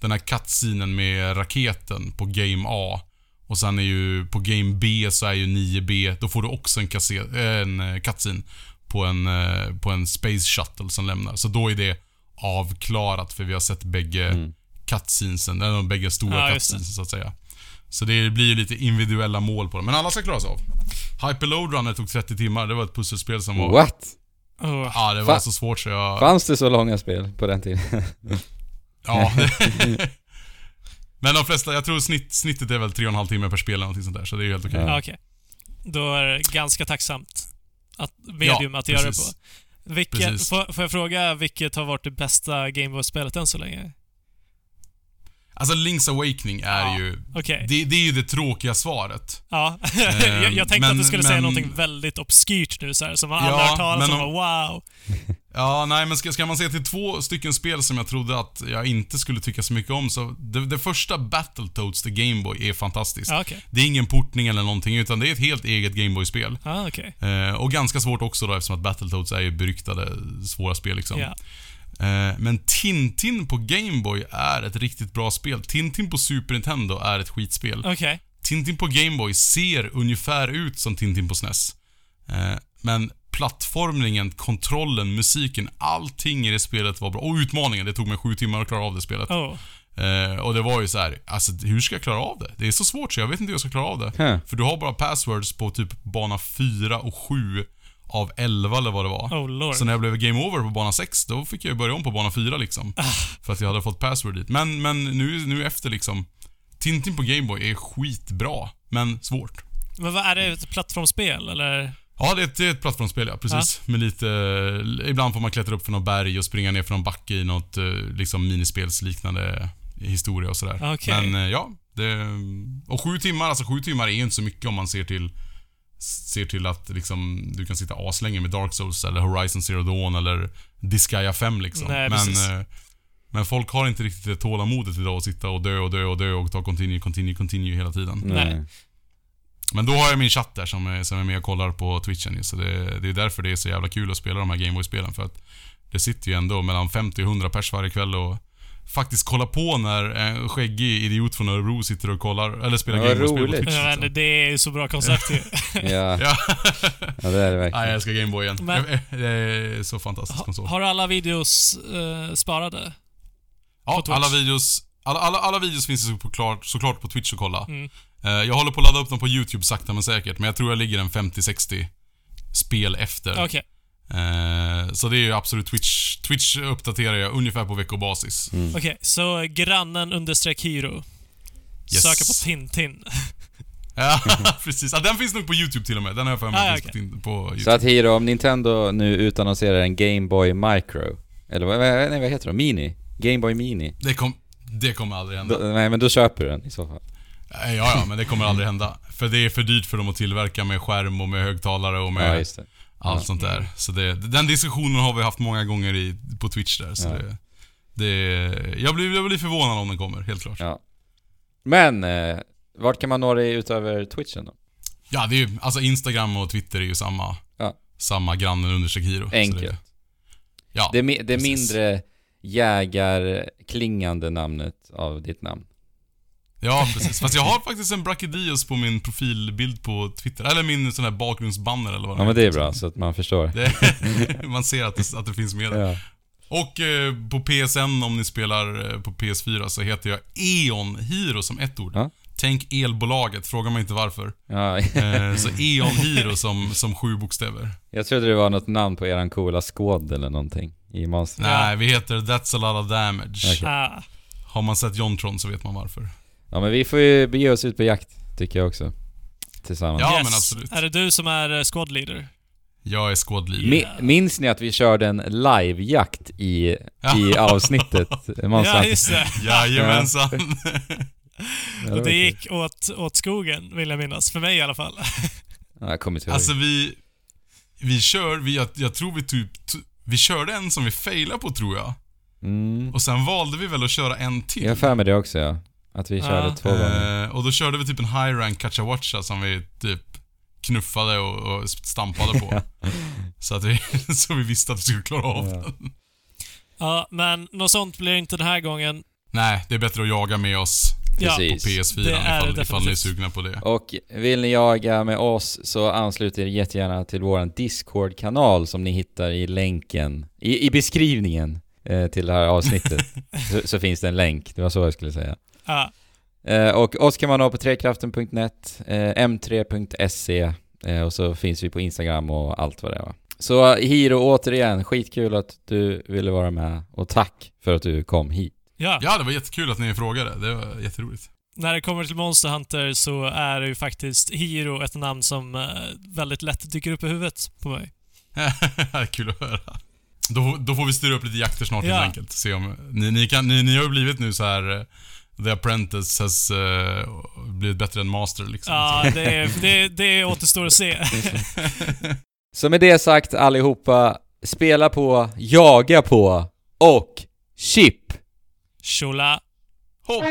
den här cutscenen med raketen på Game A. Och sen är ju på Game B så är ju 9B, då får du också en, kasse- eh, en eh, cutscene på en, eh, på en Space Shuttle som lämnar. Så då är det avklarat för vi har sett bägge Mm. cutscenesen, eller de bägge stora Ja, cutscenesen så att säga. Så det blir ju lite individuella mål på dem, men alla ska klara sig av. Hyperload Runner tog 30 timmar, det var ett pusselspel som var... What? Oh. Ja, det var Fa- så svårt så jag... Fanns det så långa spel på den tiden? Ja. Men de flesta, jag tror snitt, snittet är väl 3,5 timmar per spel eller någonting sånt där, så det är ju helt okej. Ja. Ja, okej. Då är det ganska tacksamt att, medium Ja, att göra det på. Vilket, får, får jag fråga vilket har varit det bästa Gameboy-spelet än så länge? Alltså Link's Awakening är Ja, ju... Okej. Det, det är ju det tråkiga svaret. Ja. jag, jag tänkte men- att du skulle säga men- någonting väldigt obskyrt nu så här, som man Ja, aldrig hört talas om. Wow! Ja, nej men ska, ska man se till två stycken spel som jag trodde att jag inte skulle tycka så mycket om så... Det, det första Battletoads till Gameboy är fantastiskt. Okej. Det är ingen portning eller någonting, utan det är ett helt eget Gameboy-spel. Ja, okej. Eh, och ganska svårt också då eftersom att Battletoads är ju beryktade, svåra spel liksom. Ja. Eh, Men Tintin på Gameboy är ett riktigt bra spel. Tintin på Super Nintendo är ett skitspel. Okej. Tintin på Gameboy ser ungefär ut som Tintin på SNES. Eh, Men plattformningen, kontrollen, musiken, allting i det spelet var bra. Och utmaningen, det tog mig sju timmar att klara av det spelet. Oh. Eh, och det var ju så här, alltså hur ska jag klara av det? Det är så svårt så jag vet inte hur jag ska klara av det. Huh. För du har bara passwords på typ bana 4 och 7 av 11 eller vad det var. Oh. Så när jag blev game over på bana 6, då fick jag börja om på bana 4 liksom. För att jag hade fått password dit. Men, men nu, nu efter liksom, Tintin på Gameboy är skitbra, men svårt. Men vad är det? Ett plattformsspel eller? Ja, det är ett, det är ett plattformsspel ja, precis. Med lite... Ibland får man klättra upp för någon berg och springa ner för någon backe i något eh, liksom minispelsliknande historia och sådär. Okej. Men eh, ja, det... Och sju timmar, alltså sju timmar är ju inte så mycket om man ser till ser till att liksom, du kan sitta aslänge med Dark Souls eller Horizon Zero Dawn eller Disgaea 5 liksom. Nej, men, eh, men folk har inte riktigt det tålamodet idag att sitta och dö och dö och dö och ta continue, continue, continue hela tiden. Nej. Men då har jag min chatt där som är, som är med och kollar på Twitchen ju, så det, det är därför det är så jävla kul att spela de här Gameboy-spelen för att det sitter ju ändå mellan 50 och 100 pers varje kväll och faktiskt kolla på när en skäggig idiot från Örebro sitter och kollar, eller spelar Ja, Gameboy-spel på. Twitch. Ja, liksom. men det är ju så bra koncept ju. Ja, Ja. ja, det är det Nej, jag verkligen. älskar Gameboyen. Men- Det är så fantastisk konsol. har du alla videos eh, sparade? Ja, alla videos, alla, alla, alla videos finns såklart, såklart på Twitch att kolla. Mm. Eh, jag håller på att ladda upp dem på YouTube sakta men säkert, men jag tror jag ligger en 50-60 spel efter. Okej. Eh, så det är ju absolut Twitch. Twitch uppdaterar jag ungefär på veckobasis. Mm. Okej, så grannen understreck hero. Yes. Söka på Tintin. Ja, precis. Ja, den finns nog på YouTube till och med. Den har jag för mig Ah, finns på YouTube. Så att Hiro, om Nintendo nu utannonserar en Game Boy Micro, eller vad, nej, vad heter det? Mini? Game Boy Mini? Det, kom, det kommer aldrig hända. Då, nej, men då köper du den i så fall. Eh, Ja, ja, men det kommer aldrig hända. För det är för dyrt för dem att tillverka med skärm och med högtalare och med Ja, allt sånt där. Så det, den diskussionen har vi haft många gånger i, på Twitch där. Så Ja. det, det, jag, blir, jag blir förvånad om den kommer, helt klart. Ja, Ja. Men, eh, vart kan man nå dig utöver Twitchen då? det är ju, alltså Instagram och Twitter är ju samma, Ja. samma grannen understreck hero. Så Enkelt. Det, ja, Det, det mindre jägarklingande namnet av ditt namn. Ja, precis. Fast jag har faktiskt en Brachydíos på min profilbild på Twitter. Eller min sån här bakgrundsbanner eller vad Ja men det är bra, så att man förstår. Det, man ser att det, att det finns med där. Ja. Och eh, på PSN, om ni spelar eh, på PS4, så heter jag Eon Hero som ett ord. Ja. Tänk elbolaget, fråga mig inte varför. Ja, Eh, så Eon Hero som, som sju bokstäver. jag trodde det var något namn på eran coola skåd eller någonting i Monster. Nej, vi heter That's a lot of damage. Okej. Ah, Har man sett Jontron så vet man varför. Ja men vi får ju bege oss ut på jakt, tycker jag också. Tillsammans. Ja, yes. men absolut. Är det du som är eh, squad leader? Jag är skådliv. Mi- minns ni att vi körde en livejakt i, i avsnittet? Ja, just det. Jajamensan. Ja, det gick åt, åt skogen, vill jag minnas. För mig i alla fall. Ja, jag kommer inte ihåg. alltså vi... Vi kör, vi, jag, jag tror vi typ... Vi körde en som vi failade på tror jag. Mm. Och sen valde vi väl att köra en till. Jag har för mig det också ja. Att vi körde Ja. två gånger. Eh, och då körde vi typ en high rank Kachawacha som vi typ knuffade och, och stampade på. så att vi, så vi visste att vi skulle klara av Ja. den. Ja, men något sånt blir det inte den här gången. Nej, det är bättre att jaga med oss Ja, på Precis. PS4 Det är ifall, det ifall ni är definitivt. sugna på det. Och vill ni jaga med oss så anslut er jättegärna till våran Discord-kanal som ni hittar i länken, i, i beskrivningen eh, till det här avsnittet. så, så finns det en länk, det var så jag skulle säga. Ja, Eh, och oss kan man nå på trekraften.net, eh, m3.se eh, och så finns vi på Instagram och allt vad det är va. Så Hiro återigen, skitkul att du ville vara med och tack för att du kom hit. ja. Ja, det var jättekul att ni frågade. Det var jätteroligt. När det kommer till Monster Hunter så är ju faktiskt Hiro ett namn som eh, väldigt lätt dyker upp i huvudet på mig. Kul att höra. Då, då får vi styra upp lite jakter snart Ja. helt enkelt. Se om, ni, ni, kan, ni, ni har ju blivit nu så här eh, The Apprentice has uh, blivit bättre än Master liksom. Ja, det, är, det, det återstår att se. Så med det sagt allihopa, spela på, jaga på och chip! Tjola! Hopp!